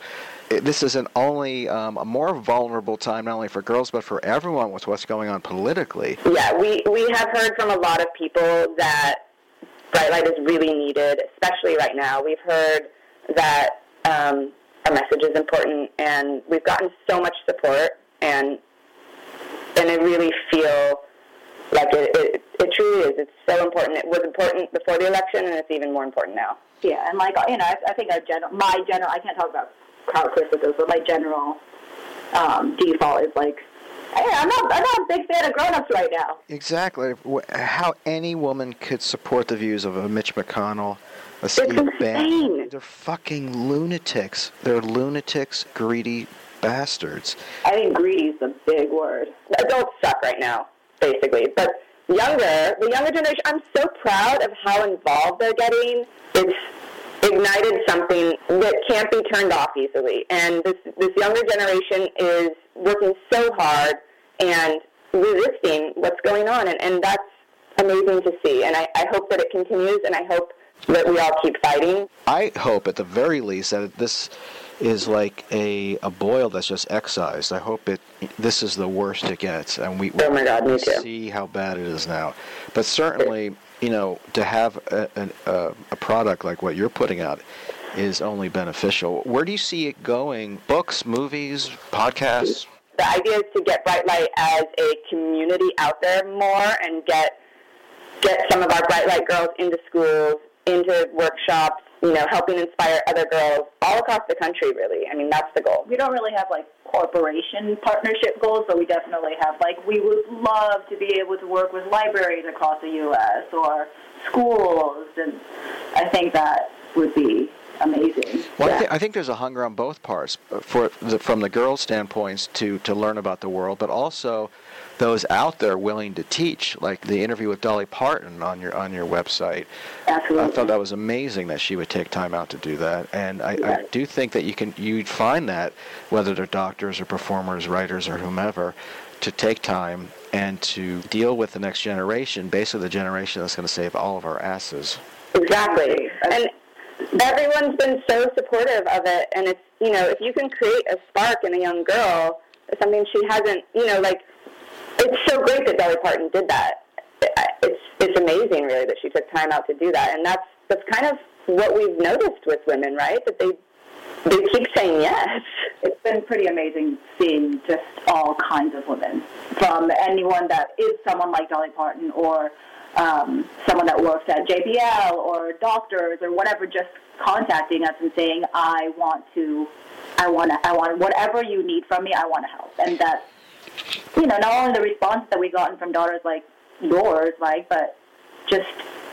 It, this is an only um, a more vulnerable time, not only for girls, but for everyone with what's going on politically. Yeah, we, we have heard from a lot of people that bright lite is really needed, especially right now. We've heard that um, our message is important, and we've gotten so much support, and and I really feel like it, it, it truly is. It's so important. It was important before the election, and it's even more important now. Yeah, and like you know, I, I think our general, my general, I can't talk about crowd criticism, but my general um, default is like, hey, I'm not, I'm not a big fan of grown-ups right now. Exactly. How any woman could support the views of a Mitch McConnell, a Steve Bannon. They're fucking lunatics. They're lunatics, greedy bastards. I think greedy is the big word. Adults suck right now, basically. But younger, the younger generation, I'm so proud of how involved they're getting. It's ignited something that can't be turned off easily. And this, this younger generation is working so hard and resisting what's going on. And, and that's amazing to see. And I, I hope that it continues, and I hope that we all keep fighting. I hope, at the very least, that this is like a, a boil that's just excised. I hope it. This is the worst it gets, and we, Oh my God, me too. see how bad it is now. But certainly, you know, to have a, a, a product like what you're putting out is only beneficial. Where do you see it going? Books, movies, podcasts? the idea is to get Bright Lite as a community out there more and get get some of our Bright Lite girls into schools, into workshops, you know, helping inspire other girls all across the country, really. I mean, that's the goal. We don't really have like corporation partnership goals, but we definitely have like we would love to be able to work with libraries across the U.S. or schools, and I think that would be amazing. Well, I, thi- I think there's a hunger on both parts uh, for the, from the girls' standpoints to to learn about the world, but also those out there willing to teach, like the interview with Dolly Parton on your on your website. Absolutely. I thought that was amazing that she would take time out to do that, and I, I do think that you can you'd find that whether they're doctors or performers, writers or whomever, to take time and to deal with the next generation, basically the generation that's going to save all of our asses. Exactly. And everyone's been so supportive of it. And it's, you know, if you can create a spark in a young girl, something she hasn't, you know, like, it's so great that Dolly Parton did that. It's, it's amazing, really, that she took time out to do that. And that's, that's kind of what we've noticed with women, right? That they, they keep saying yes. It's been pretty amazing seeing just all kinds of women, from anyone that is someone like Dolly Parton or um, someone that works at JBL or doctors or whatever, just contacting us and saying, "I want to, I want to, I want whatever you need from me. I want to help." And that, you know, not only the response that we've gotten from daughters like yours, like, but just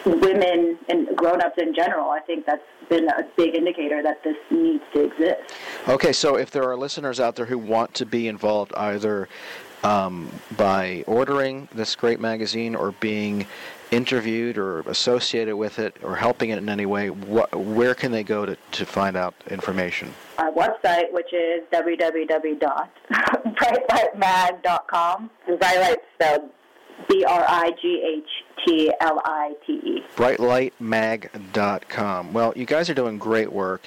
women and grown-ups in general. I think that's been a big indicator that this needs to exist. Okay, so if there are listeners out there who want to be involved either um, by ordering this great magazine or being interviewed or associated with it or helping it in any way, wh- where can they go to, to find out information? Our website, which is www.brightlitemag.com. And Brightlite spelled B R I G H T L I T E. brightlitemag.com. Well, you guys are doing great work,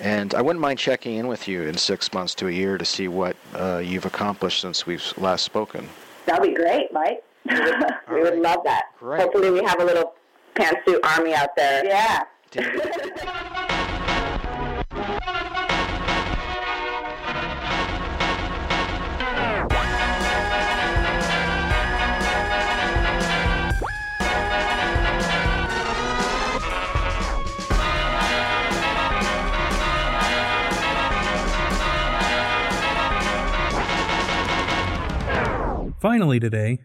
and I wouldn't mind checking in with you in six months to a year to see what uh, you've accomplished since we've last spoken. That'd be great, Mike. we would love that. Great. Hopefully, we have a little pantsuit army out there. Yeah. Finally, today,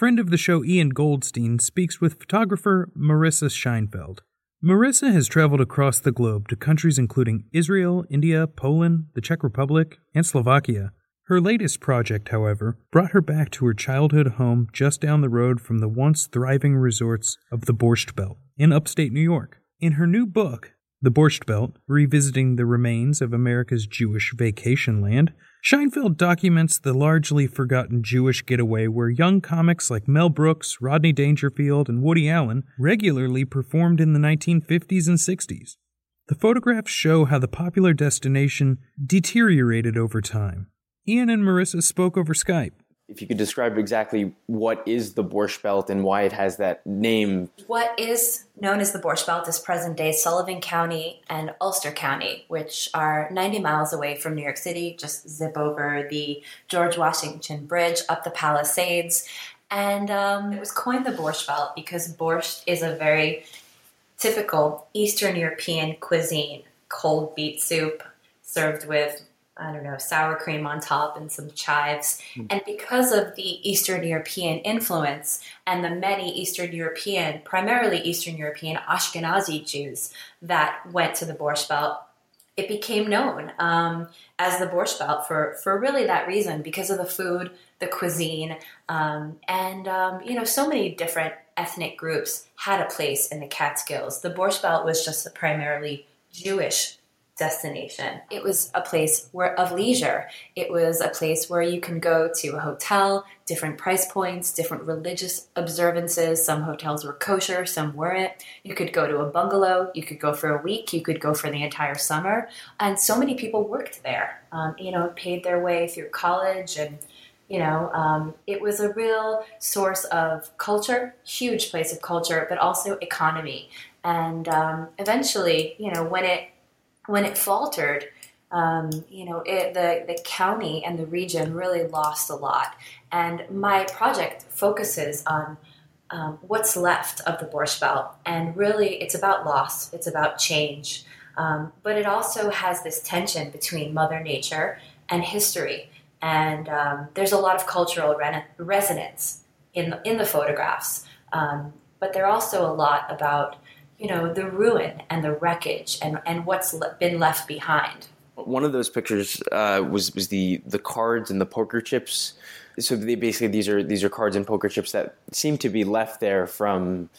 friend of the show Ian Goldstein speaks with photographer Marissa Scheinfeld. Marissa has traveled across the globe to countries including Israel, India, Poland, the Czech Republic, and Slovakia. Her latest project, however, brought her back to her childhood home just down the road from the once thriving resorts of the Borscht Belt in upstate New York. In her new book, The Borscht Belt Revisiting the Remains of America's Jewish Vacation Land, Scheinfeld documents the largely forgotten Jewish getaway where young comics like Mel Brooks, Rodney Dangerfield, and Woody Allen regularly performed in the 1950s and 60s. The photographs show how the popular destination deteriorated over time. Ian and Marissa spoke over Skype. If you could describe exactly what is the Borscht Belt and why it has that name. What is known as the Borscht Belt is present day Sullivan County and Ulster County, which are 90 miles away from New York City. Just zip over the George Washington Bridge, up the Palisades. And um, it was coined the Borscht Belt because borscht is a very typical Eastern European cuisine cold beet soup served with I don't know, sour cream on top and some chives. Hmm. And because of the Eastern European influence and the many Eastern European, primarily Eastern European Ashkenazi Jews that went to the Borscht Belt, it became known um, as the Borscht Belt for, for really that reason, because of the food, the cuisine, um, and um, you know, so many different ethnic groups had a place in the Catskills. The Borscht Belt was just a primarily Jewish destination. It was a place where of leisure. It was a place where you can go to a hotel, different price points, different religious observances. Some hotels were kosher, some weren't. You could go to a bungalow, you could go for a week, you could go for the entire summer. And so many people worked there, um, you know, paid their way through college and you know, um, it was a real source of culture, huge place of culture, but also economy. And um, eventually, you know, when it when it faltered, um, you know, it, the the county and the region really lost a lot. And my project focuses on um, what's left of the Borscht Belt, and really, it's about loss. It's about change, um, but it also has this tension between Mother Nature and history. And um, there's a lot of cultural re- resonance in the, in the photographs, um, but they're also a lot about you know the ruin and the wreckage and, and what's le- been left behind. One of those pictures uh, was was the the cards and the poker chips. So they basically these are these are cards and poker chips that seem to be left there from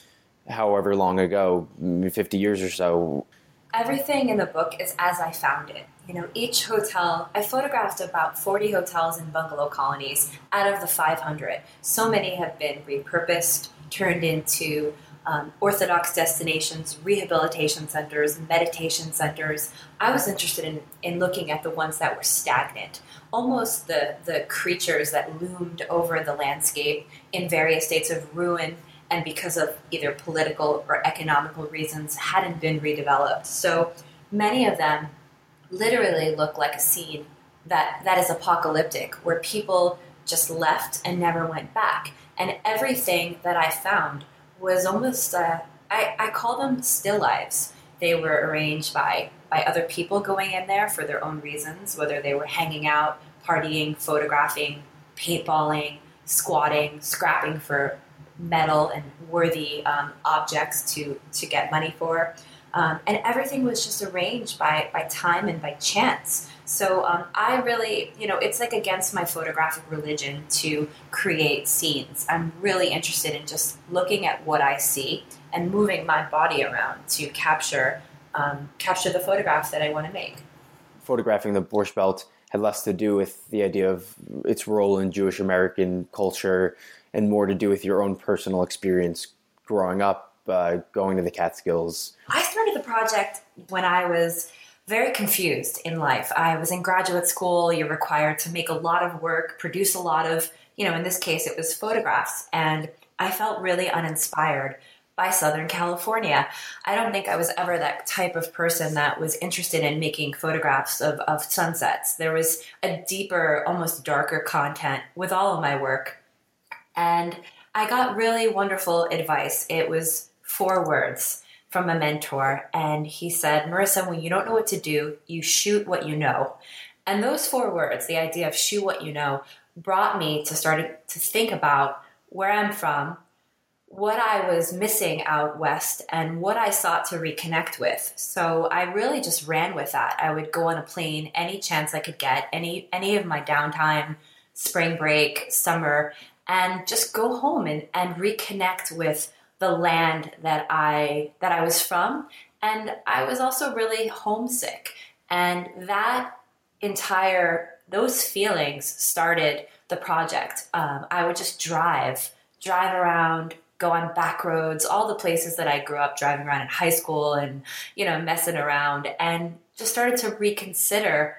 however long ago, fifty years or so. Everything in the book is as I found it. You know, each hotel, I photographed about 40 hotels and bungalow colonies out of the 500. So many have been repurposed, turned into um, Orthodox destinations, rehabilitation centers, meditation centers. I was interested in, in looking at the ones that were stagnant, almost the, the creatures that loomed over the landscape in various states of ruin and because of either political or economical reasons hadn't been redeveloped. So many of them literally look like a scene that that is apocalyptic, where people just left and never went back. And everything that I found was almost uh, I, I call them still lives. They were arranged by by other people going in there for their own reasons, whether they were hanging out, partying, photographing, paintballing, squatting, scrapping for metal and worthy um, objects to to get money for. Um, and everything was just arranged by, by time and by chance. So um, I really, you know, it's like against my photographic religion to create scenes. I'm really interested in just looking at what I see and moving my body around to capture um, capture the photograph that I want to make. Photographing the Borscht Belt had less to do with the idea of its role in Jewish American culture and more to do with your own personal experience growing up, uh, going to the Catskills. I started the project when I was very confused in life. I was in graduate school. You're required to make a lot of work, produce a lot of, you know, in this case, it was photographs. And I felt really uninspired by Southern California. I don't think I was ever that type of person that was interested in making photographs of, of sunsets. There was a deeper, almost darker content with all of my work. And I got really wonderful advice. It was four words from a mentor, and he said, Marissa, when you don't know what to do, you shoot what you know. And those four words, the idea of shoot what you know, brought me to start to think about where I'm from, what I was missing out west, and what I sought to reconnect with. So I really just ran with that. I would go on a plane any chance I could get, any any of my downtime, spring break, summer, and just go home and, and reconnect with the land that I that I was from. And I was also really homesick. And that entire those feelings started the project. Um, I would just drive drive around go on back roads all the places that I grew up driving around in high school and you know messing around and just started to reconsider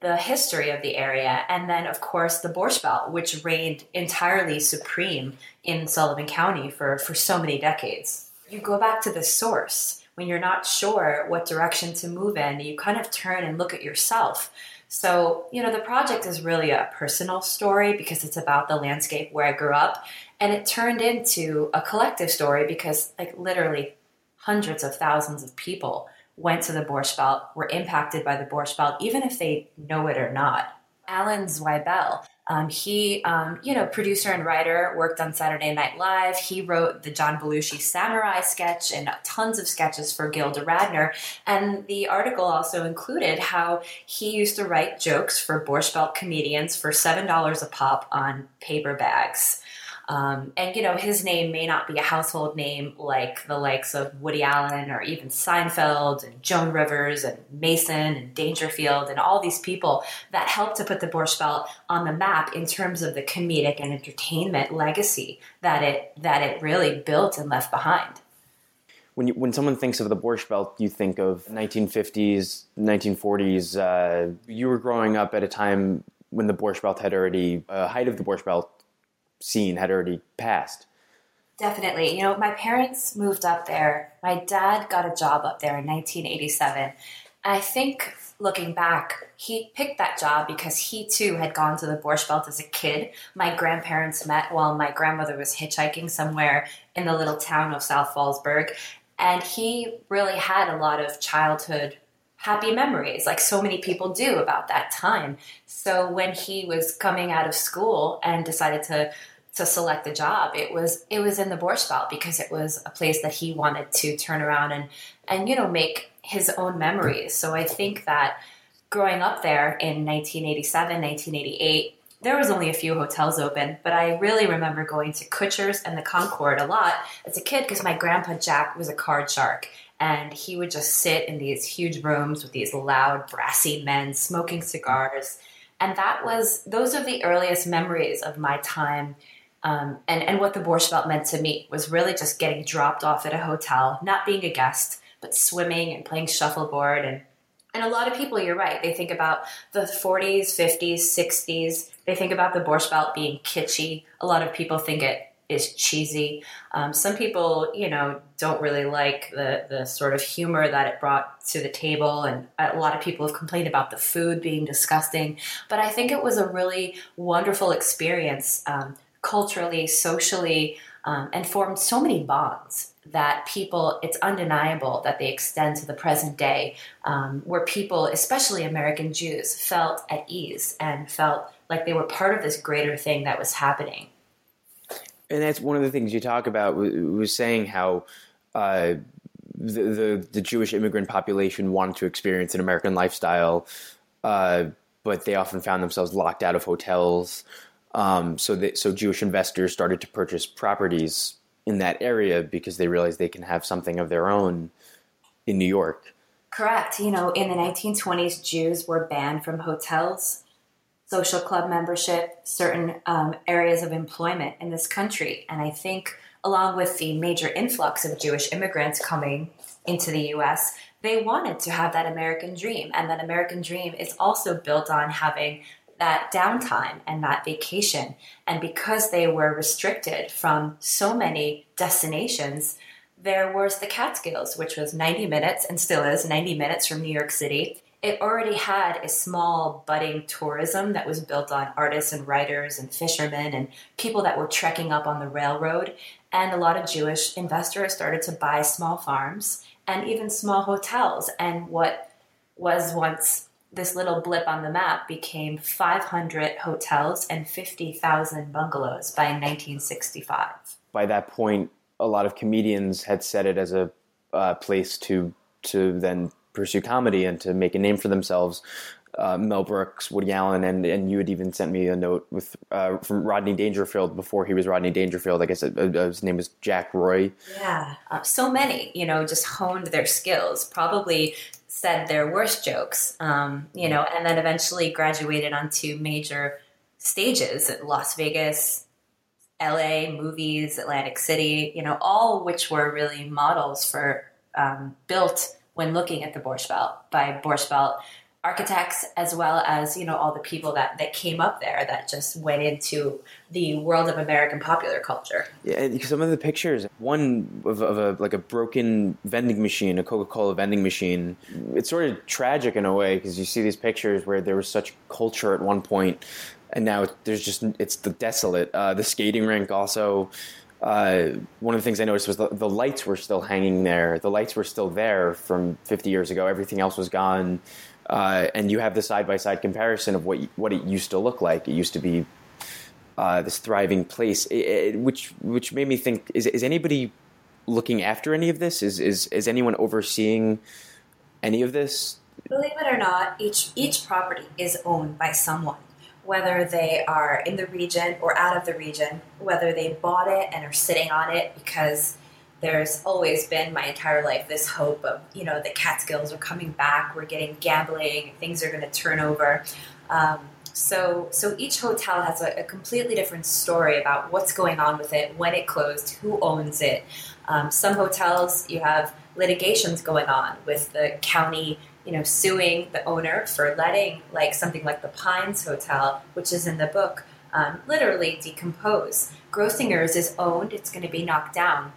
the history of the area, and then, of course, the Borscht Belt, which reigned entirely supreme in Sullivan County for, for so many decades. You go back to the source. When you're not sure what direction to move in, you kind of turn and look at yourself. So, you know, the project is really a personal story because it's about the landscape where I grew up. And it turned into a collective story because, like, literally hundreds of thousands of people went to the Borscht Belt, were impacted by the Borscht Belt, even if they know it or not. Alan Zweibel, um, he, um, you know, producer and writer, worked on Saturday Night Live. He wrote the John Belushi Samurai sketch and tons of sketches for Gilda Radner. And the article also included how he used to write jokes for Borscht Belt comedians for $7 a pop on paper bags. Um, and you know, his name may not be a household name like the likes of Woody Allen or even Seinfeld and Joan Rivers and Mason and Dangerfield and all these people that helped to put the Borscht Belt on the map in terms of the comedic and entertainment legacy that it that it really built and left behind. When you, when someone thinks of the Borscht Belt, you think of 1950s, 1940s. Uh, you were growing up at a time when the Borscht Belt had already uh, height of the Borscht Belt scene had already passed. Definitely. You know, my parents moved up there. My dad got a job up there in 1987. I think looking back, he picked that job because he too had gone to the Borscht Belt as a kid. My grandparents met while my grandmother was hitchhiking somewhere in the little town of South Fallsburg. And he really had a lot of childhood happy memories, like so many people do about that time. So when he was coming out of school and decided to to select a job, it was it was in the Borscht Belt because it was a place that he wanted to turn around and and you know make his own memories. So I think that growing up there in 1987, 1988, there was only a few hotels open, but I really remember going to Kutsher's and the Concord a lot as a kid because my grandpa Jack was a card shark and he would just sit in these huge rooms with these loud, brassy men smoking cigars. And that was, those are the earliest memories of my time. Um, and, and what the Borscht Belt meant to me was really just getting dropped off at a hotel, not being a guest, but swimming and playing shuffleboard. And, and a lot of people, you're right, they think about the 40s, 50s, 60s. They think about the Borscht Belt being kitschy. A lot of people think it is cheesy. Um, some people, you know, don't really like the the sort of humor that it brought to the table, and a lot of people have complained about the food being disgusting. But I think it was a really wonderful experience, um, culturally, socially, um, and formed so many bonds that people, it's undeniable that they extend to the present day, um, where people, especially American Jews, felt at ease and felt like they were part of this greater thing that was happening. And that's one of the things you talk about was saying how uh, the, the, the Jewish immigrant population wanted to experience an American lifestyle, uh, but they often found themselves locked out of hotels. Um, so that so Jewish investors started to purchase properties in that area because they realized they can have something of their own in New York. Correct. You know, in the 1920s, Jews were banned from hotels social club membership, certain um, areas of employment in this country. And I think, along with the major influx of Jewish immigrants coming into the US, they wanted to have that American dream. And that American dream is also built on having that downtime and that vacation. And because they were restricted from so many destinations, there was the Catskills, which was 90 minutes and still is 90 minutes from New York City it already had a small budding tourism that was built on artists and writers and fishermen and people that were trekking up on the railroad. And a lot of Jewish investors started to buy small farms and even small hotels. And what was once this little blip on the map became 500 hotels and 50,000 bungalows by 1965. By that point, a lot of comedians had set it as a uh, place to to then pursue comedy and to make a name for themselves. Uh, Mel Brooks, Woody Allen, and and you had even sent me a note with uh, from Rodney Dangerfield before he was Rodney Dangerfield. I guess it, uh, his name was Jack Roy. Yeah, uh, so many, you know, just honed their skills. Probably said their worst jokes, um, you know, and then eventually graduated onto major stages at Las Vegas, L.A., movies, Atlantic City, you know, all which were really models for um, built when looking at the Borscht Belt by Borscht Belt architects as well as you know all the people that that came up there that just went into the world of American popular culture. Yeah, some of the pictures, one of, of a like a broken vending machine, a Coca Cola vending machine. It's sort of tragic in a way because you see these pictures where there was such culture at one point, and now there's just it's the desolate. Uh, the skating rink also uh, one of the things I noticed was the, the, lights were still hanging there. The lights were still there from 50 years ago. Everything else was gone. Uh, and you have the side by side comparison of what what it used to look like. It used to be uh, this thriving place, it, it, which which made me think: is is anybody looking after any of this? Is is is anyone overseeing any of this? Believe it or not, each each property is owned by someone whether they are in the region or out of the region, whether they bought it and are sitting on it because there's always been my entire life this hope of, you know, the Catskills are coming back, we're getting gambling, things are going to turn over. Um, so, so each hotel has a, a, completely different story about what's going on with it, when it closed, who owns it. Um, some hotels you have litigations going on with the county you know, suing the owner for letting like something like the Pines Hotel, which is in the book, um, literally decompose. Grossinger's is owned; it's going to be knocked down.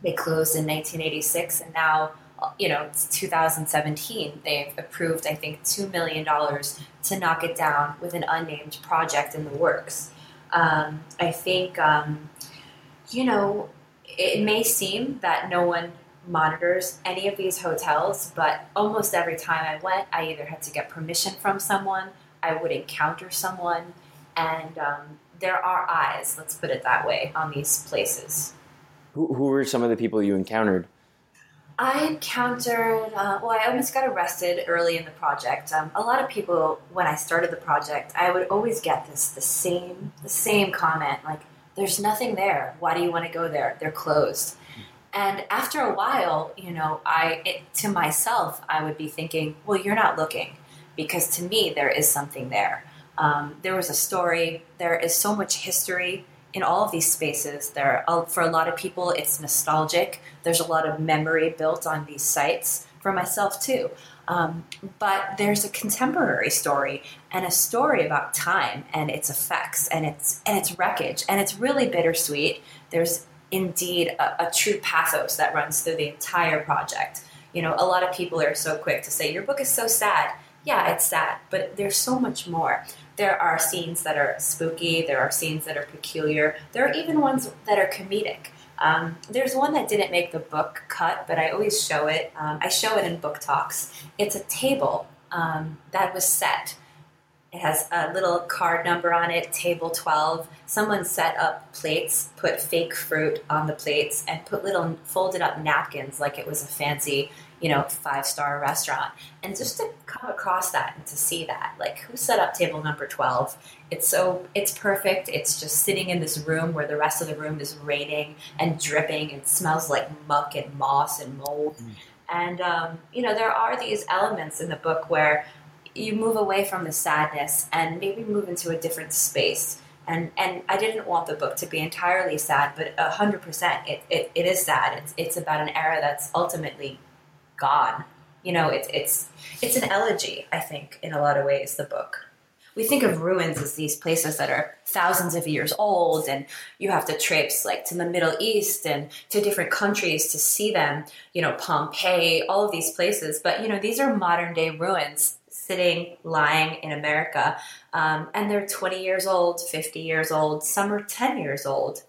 They closed in 1986, and now, you know, it's 2017. They've approved, I think, two million dollars to knock it down with an unnamed project in the works. Um, I think, um, you know, it may seem that no one monitors any of these hotels, but almost every time I went, I either had to get permission from someone, I would encounter someone, and um, there are eyes, let's put it that way, on these places. Who, who were some of the people you encountered? I encountered, uh, well, I almost got arrested early in the project. Um, a lot of people, when I started the project, I would always get this the same the same comment like, "There's nothing there. Why do you want to go there? They're closed." And after a while, you know, I it, to myself, I would be thinking, well, you're not looking, because to me, there is something there. Um, there was a story. There is so much history in all of these spaces. There, for a lot of people, it's nostalgic. There's a lot of memory built on these sites. For myself too, Um, but there's a contemporary story and a story about time and its effects and its and its wreckage, and it's really bittersweet. There's indeed a, a true pathos that runs through the entire project. You know, a lot of people are so quick to say your book is so sad. Yeah, it's sad, but there's so much more. There are scenes that are spooky. There are scenes that are peculiar. There are even ones that are comedic. Um, there's one that didn't make the book cut, but I always show it. Um, I show it in book talks. It's a table um, that was set. It has a little card number on it, table 12. Someone set up plates, put fake fruit on the plates, and put little folded up napkins like it was a fancy, you know, five star restaurant. And just to come across that and to see that, like, who set up table number 12? It's so, it's perfect. It's just sitting in this room where the rest of the room is raining and dripping and smells like muck and moss and mold. And, um, you know, there are these elements in the book where you move away from the sadness and maybe move into a different space. And, and I didn't want the book to be entirely sad, but hundred percent, it, it, it is sad. It's, it's about an era that's ultimately gone. You know, it's, it's, it's an elegy, I think, in a lot of ways, the book. We think of ruins as these places that are thousands of years old, and you have to traipse like to the Middle East and to different countries to see them. You know, Pompeii, all of these places. But you know, these are modern day ruins sitting, lying in America. Um, and they're 20 years old, 50 years old, some are 10 years old.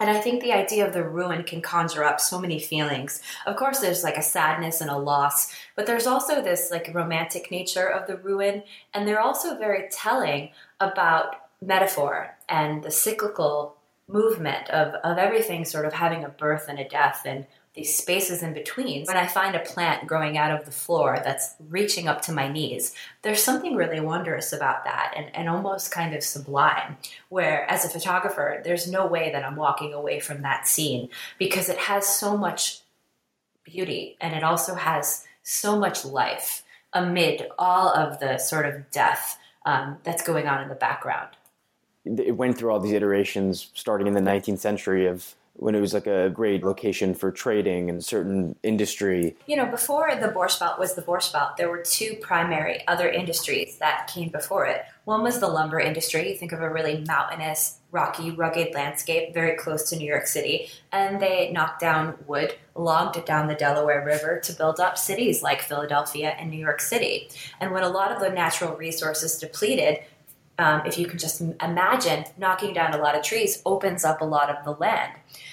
And I think the idea of the ruin can conjure up so many feelings. Of course, there's like a sadness and a loss, but there's also this like romantic nature of the ruin. And they're also very telling about metaphor and the cyclical movement of, of everything sort of having a birth and a death and these spaces in between. When I find a plant growing out of the floor that's reaching up to my knees, there's something really wondrous about that and, and almost kind of sublime. Where, as a photographer, there's no way that I'm walking away from that scene because it has so much beauty and it also has so much life amid all of the sort of death um, that's going on in the background. It went through all these iterations starting in the 19th century of when it was like a great location for trading and certain industry. You know, before the Borscht Belt was the Borscht Belt, there were two primary other industries that came before it. One was the lumber industry. You think of a really mountainous, rocky, rugged landscape very close to New York City, and they knocked down wood, logged it down the Delaware River to build up cities like Philadelphia and New York City. And when a lot of the natural resources depleted, um, if you can just imagine knocking down a lot of trees opens up a lot of the land.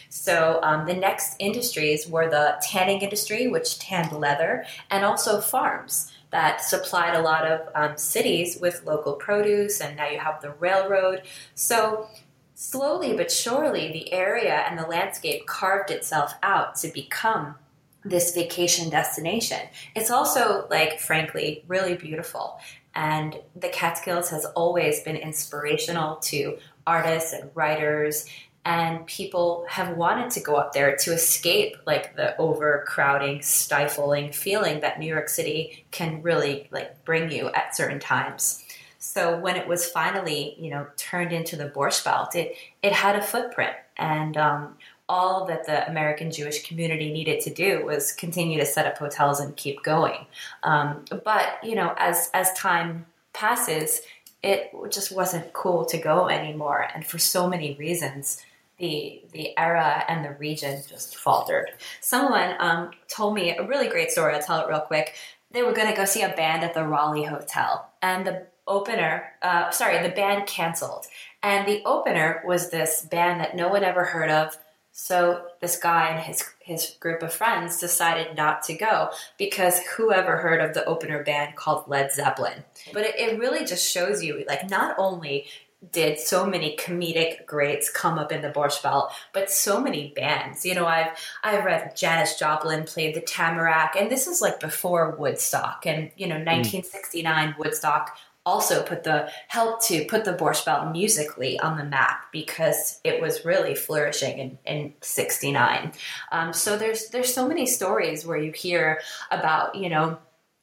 So um, the next industries were the tanning industry, which tanned leather, and also farms that supplied a lot of um, cities with local produce, and now you have the railroad. So slowly but surely, the area and the landscape carved itself out to become this vacation destination. It's also, like, frankly, really beautiful. And the Catskills has always been inspirational to artists and writers and people have wanted to go up there to escape like the overcrowding stifling feeling that new york city can really like bring you at certain times so when it was finally you know turned into the borscht belt it it had a footprint and um, all that the American Jewish community needed to do was continue to set up hotels and keep going. Um, but you know, as as time passes, it just wasn't cool to go anymore, and for so many reasons. The, the era and the region just faltered. Someone um, told me a really great story. I'll tell it real quick. They were going to go see a band at the Raleigh Hotel, and the opener, uh, sorry, the band canceled. And the opener was this band that no one ever heard of, so this guy and his his group of friends decided not to go because whoever heard of the opener band called Led Zeppelin. But it, it really just shows you like not only did so many comedic greats come up in the Borscht Belt, but so many bands. You know, I've I've read Janis Joplin played the Tamarack, and this is like before Woodstock, and you know, 1969 mm. Woodstock also put the help to put the Borscht Belt musically on the map because it was really flourishing in, in 69. Um, so there's there's so many stories where you hear about, you know,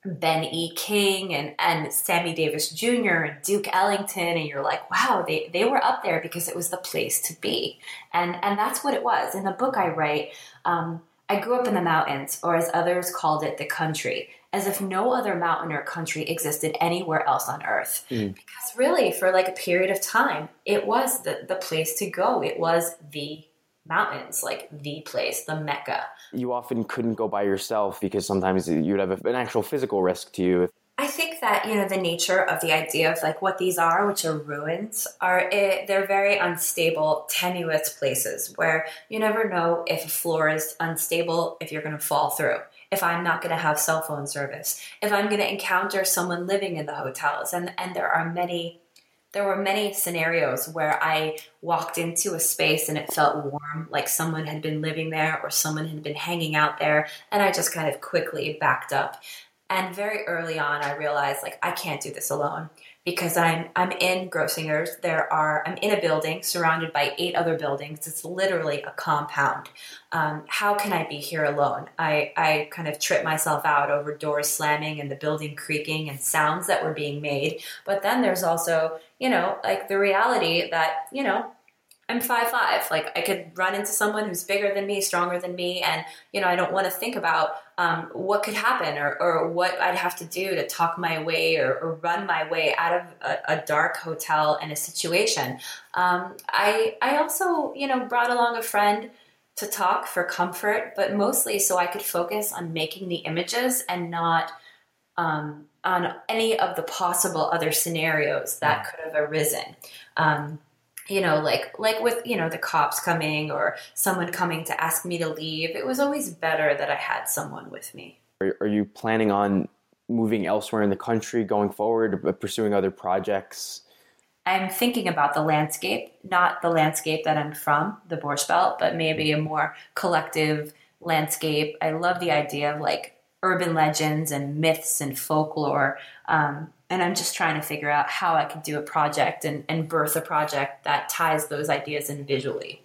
Ben E. King and, and Sammy Davis Jr. and Duke Ellington, and you're like, wow, they, they were up there because it was the place to be. And and that's what it was. In the book I write, um, I grew up in the mountains, or as others called it, the country. As if no other mountain or country existed anywhere else on earth. Mm. Because really, for like a period of time, it was the, the place to go. It was the mountains, like the place, the Mecca. You often couldn't go by yourself because sometimes you'd have an actual physical risk to you. I think that you know the nature of the idea of like what these are, which are ruins, are it, they're very unstable, tenuous places where you never know if a floor is unstable, if you're going to fall through, if I'm not going to have cell phone service, if I'm going to encounter someone living in the hotels, and and there are many. There were many scenarios where I walked into a space and it felt warm, like someone had been living there or someone had been hanging out there, and I just kind of quickly backed up. And very early on, I realized like I can't do this alone because I'm I'm in Grossinger's. There are I'm in a building surrounded by eight other buildings. It's literally a compound. Um, how can I be here alone? I I kind of trip myself out over doors slamming and the building creaking and sounds that were being made. But then there's also you know like the reality that you know I'm five five. Like I could run into someone who's bigger than me, stronger than me, and you know I don't want to think about um, what could happen or, or what I'd have to do to talk my way or, or run my way out of a, a dark hotel and a situation. Um, I I also you know brought along a friend to talk for comfort, but mostly so I could focus on making the images and not um, on any of the possible other scenarios that could have arisen. Um, you know like like with you know the cops coming or someone coming to ask me to leave it was always better that i had someone with me Are, are you planning on moving elsewhere in the country going forward, uh, pursuing other projects? i'm thinking about the landscape not the landscape that i'm from the borscht belt but maybe a more collective landscape i love the idea of like urban legends and myths and folklore um, and i'm just trying to figure out how i could do a project and, and birth a project that ties those ideas in visually.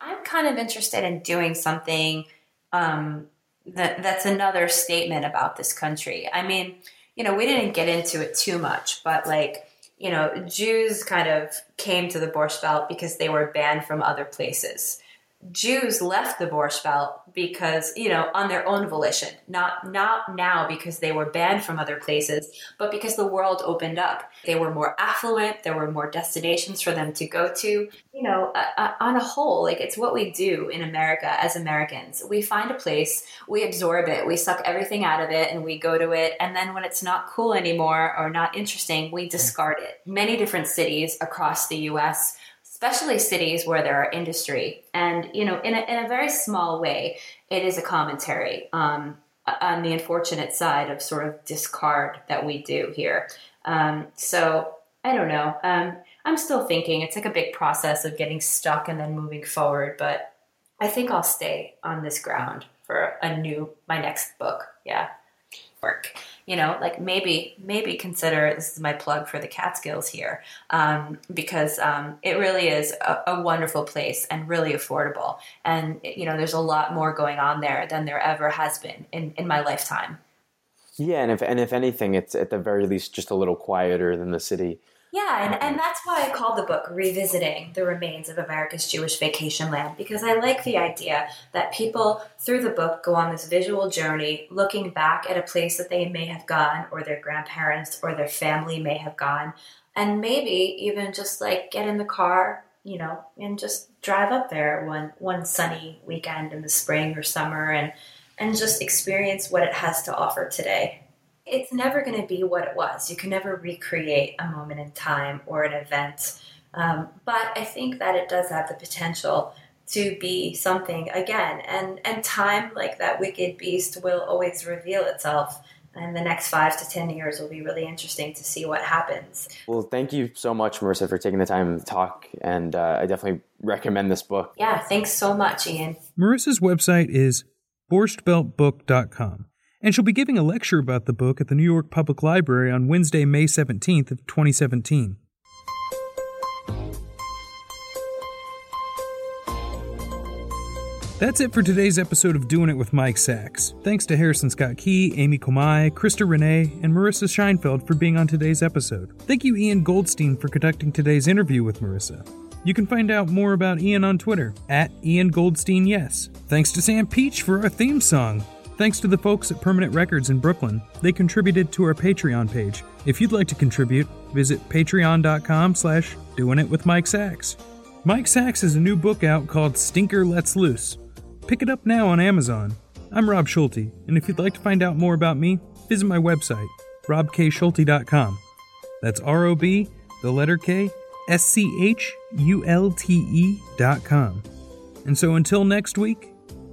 I'm kind of interested in doing something um, that, that's another statement about this country. I mean you know we didn't get into it too much but like you know jews kind of came to the borscht belt because they were banned from other places Jews left the Borscht Belt because, you know, on their own volition, not not now because they were banned from other places, but because the world opened up. They were more affluent. There were more destinations for them to go to. You know, uh, on a whole, like it's what we do in America as Americans. We find a place, we absorb it, we suck everything out of it, and we go to it. And then when it's not cool anymore or not interesting, we discard it. Many different cities across the U.S especially cities where there are industry. And, you know, in a, in a very small way, it is a commentary um, on the unfortunate side of sort of discard that we do here. Um, so I don't know. Um, I'm still thinking it's like a big process of getting stuck and then moving forward, but I think I'll stay on this ground for a new, my next book. Yeah. Work you know, like maybe maybe consider this is my plug for the Catskills here um, because um, it really is a, a, wonderful place and really affordable, and you know, there's a lot more going on there than there ever has been in in my lifetime. Yeah, and if and if anything, it's at the very least just a little quieter than the city. Yeah, and, and that's why I called the book Revisiting the Remains of America's Jewish Vacation Land, because I like the idea that people, through the book, go on this visual journey looking back at a place that they may have gone, or their grandparents or their family may have gone, and maybe even just like get in the car, you know, and just drive up there one, one sunny weekend in the spring or summer and, and just experience what it has to offer today it's never going to be what it was. You can never recreate a moment in time or an event. Um, but I think that it does have the potential to be something again. And, and time, like that wicked beast, will always reveal itself. And the next five to 10 years will be really interesting to see what happens. Well, thank you so much, Marissa, for taking the time to talk. And uh, I definitely recommend this book. Yeah, thanks so much, Ian. Marissa's website is borschtbeltbook.com and she'll be giving a lecture about the book at the New York Public Library on Wednesday, May 17th of 2017. That's it for today's episode of Doing It with Mike Sacks. Thanks to Harrison Scott Key, Amy Komai, Krista Renee, and Marissa Scheinfeld for being on today's episode. Thank you, Ian Goldstein, for conducting today's interview with Marissa. You can find out more about Ian on Twitter, at Ian Goldstein Yes. Thanks to Sam Peach for our theme song. Thanks to the folks at Permanent Records in Brooklyn. They contributed to our Patreon page. If you'd like to contribute, visit patreon.com slash doing it with Mike Sacks. Mike Sacks has a new book out called Stinker Lets Loose. Pick it up now on Amazon. I'm Rob Schulte, and if you'd like to find out more about me, visit my website, robkschulte.com. That's R O B, the letter K, S C H U L T E dot com. And so until next week,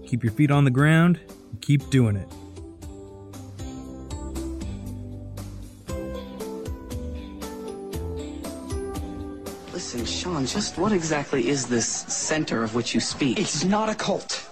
keep your feet on the ground keep doing it. Listen, Sean, just what exactly is this center of which you speak? It's not a cult.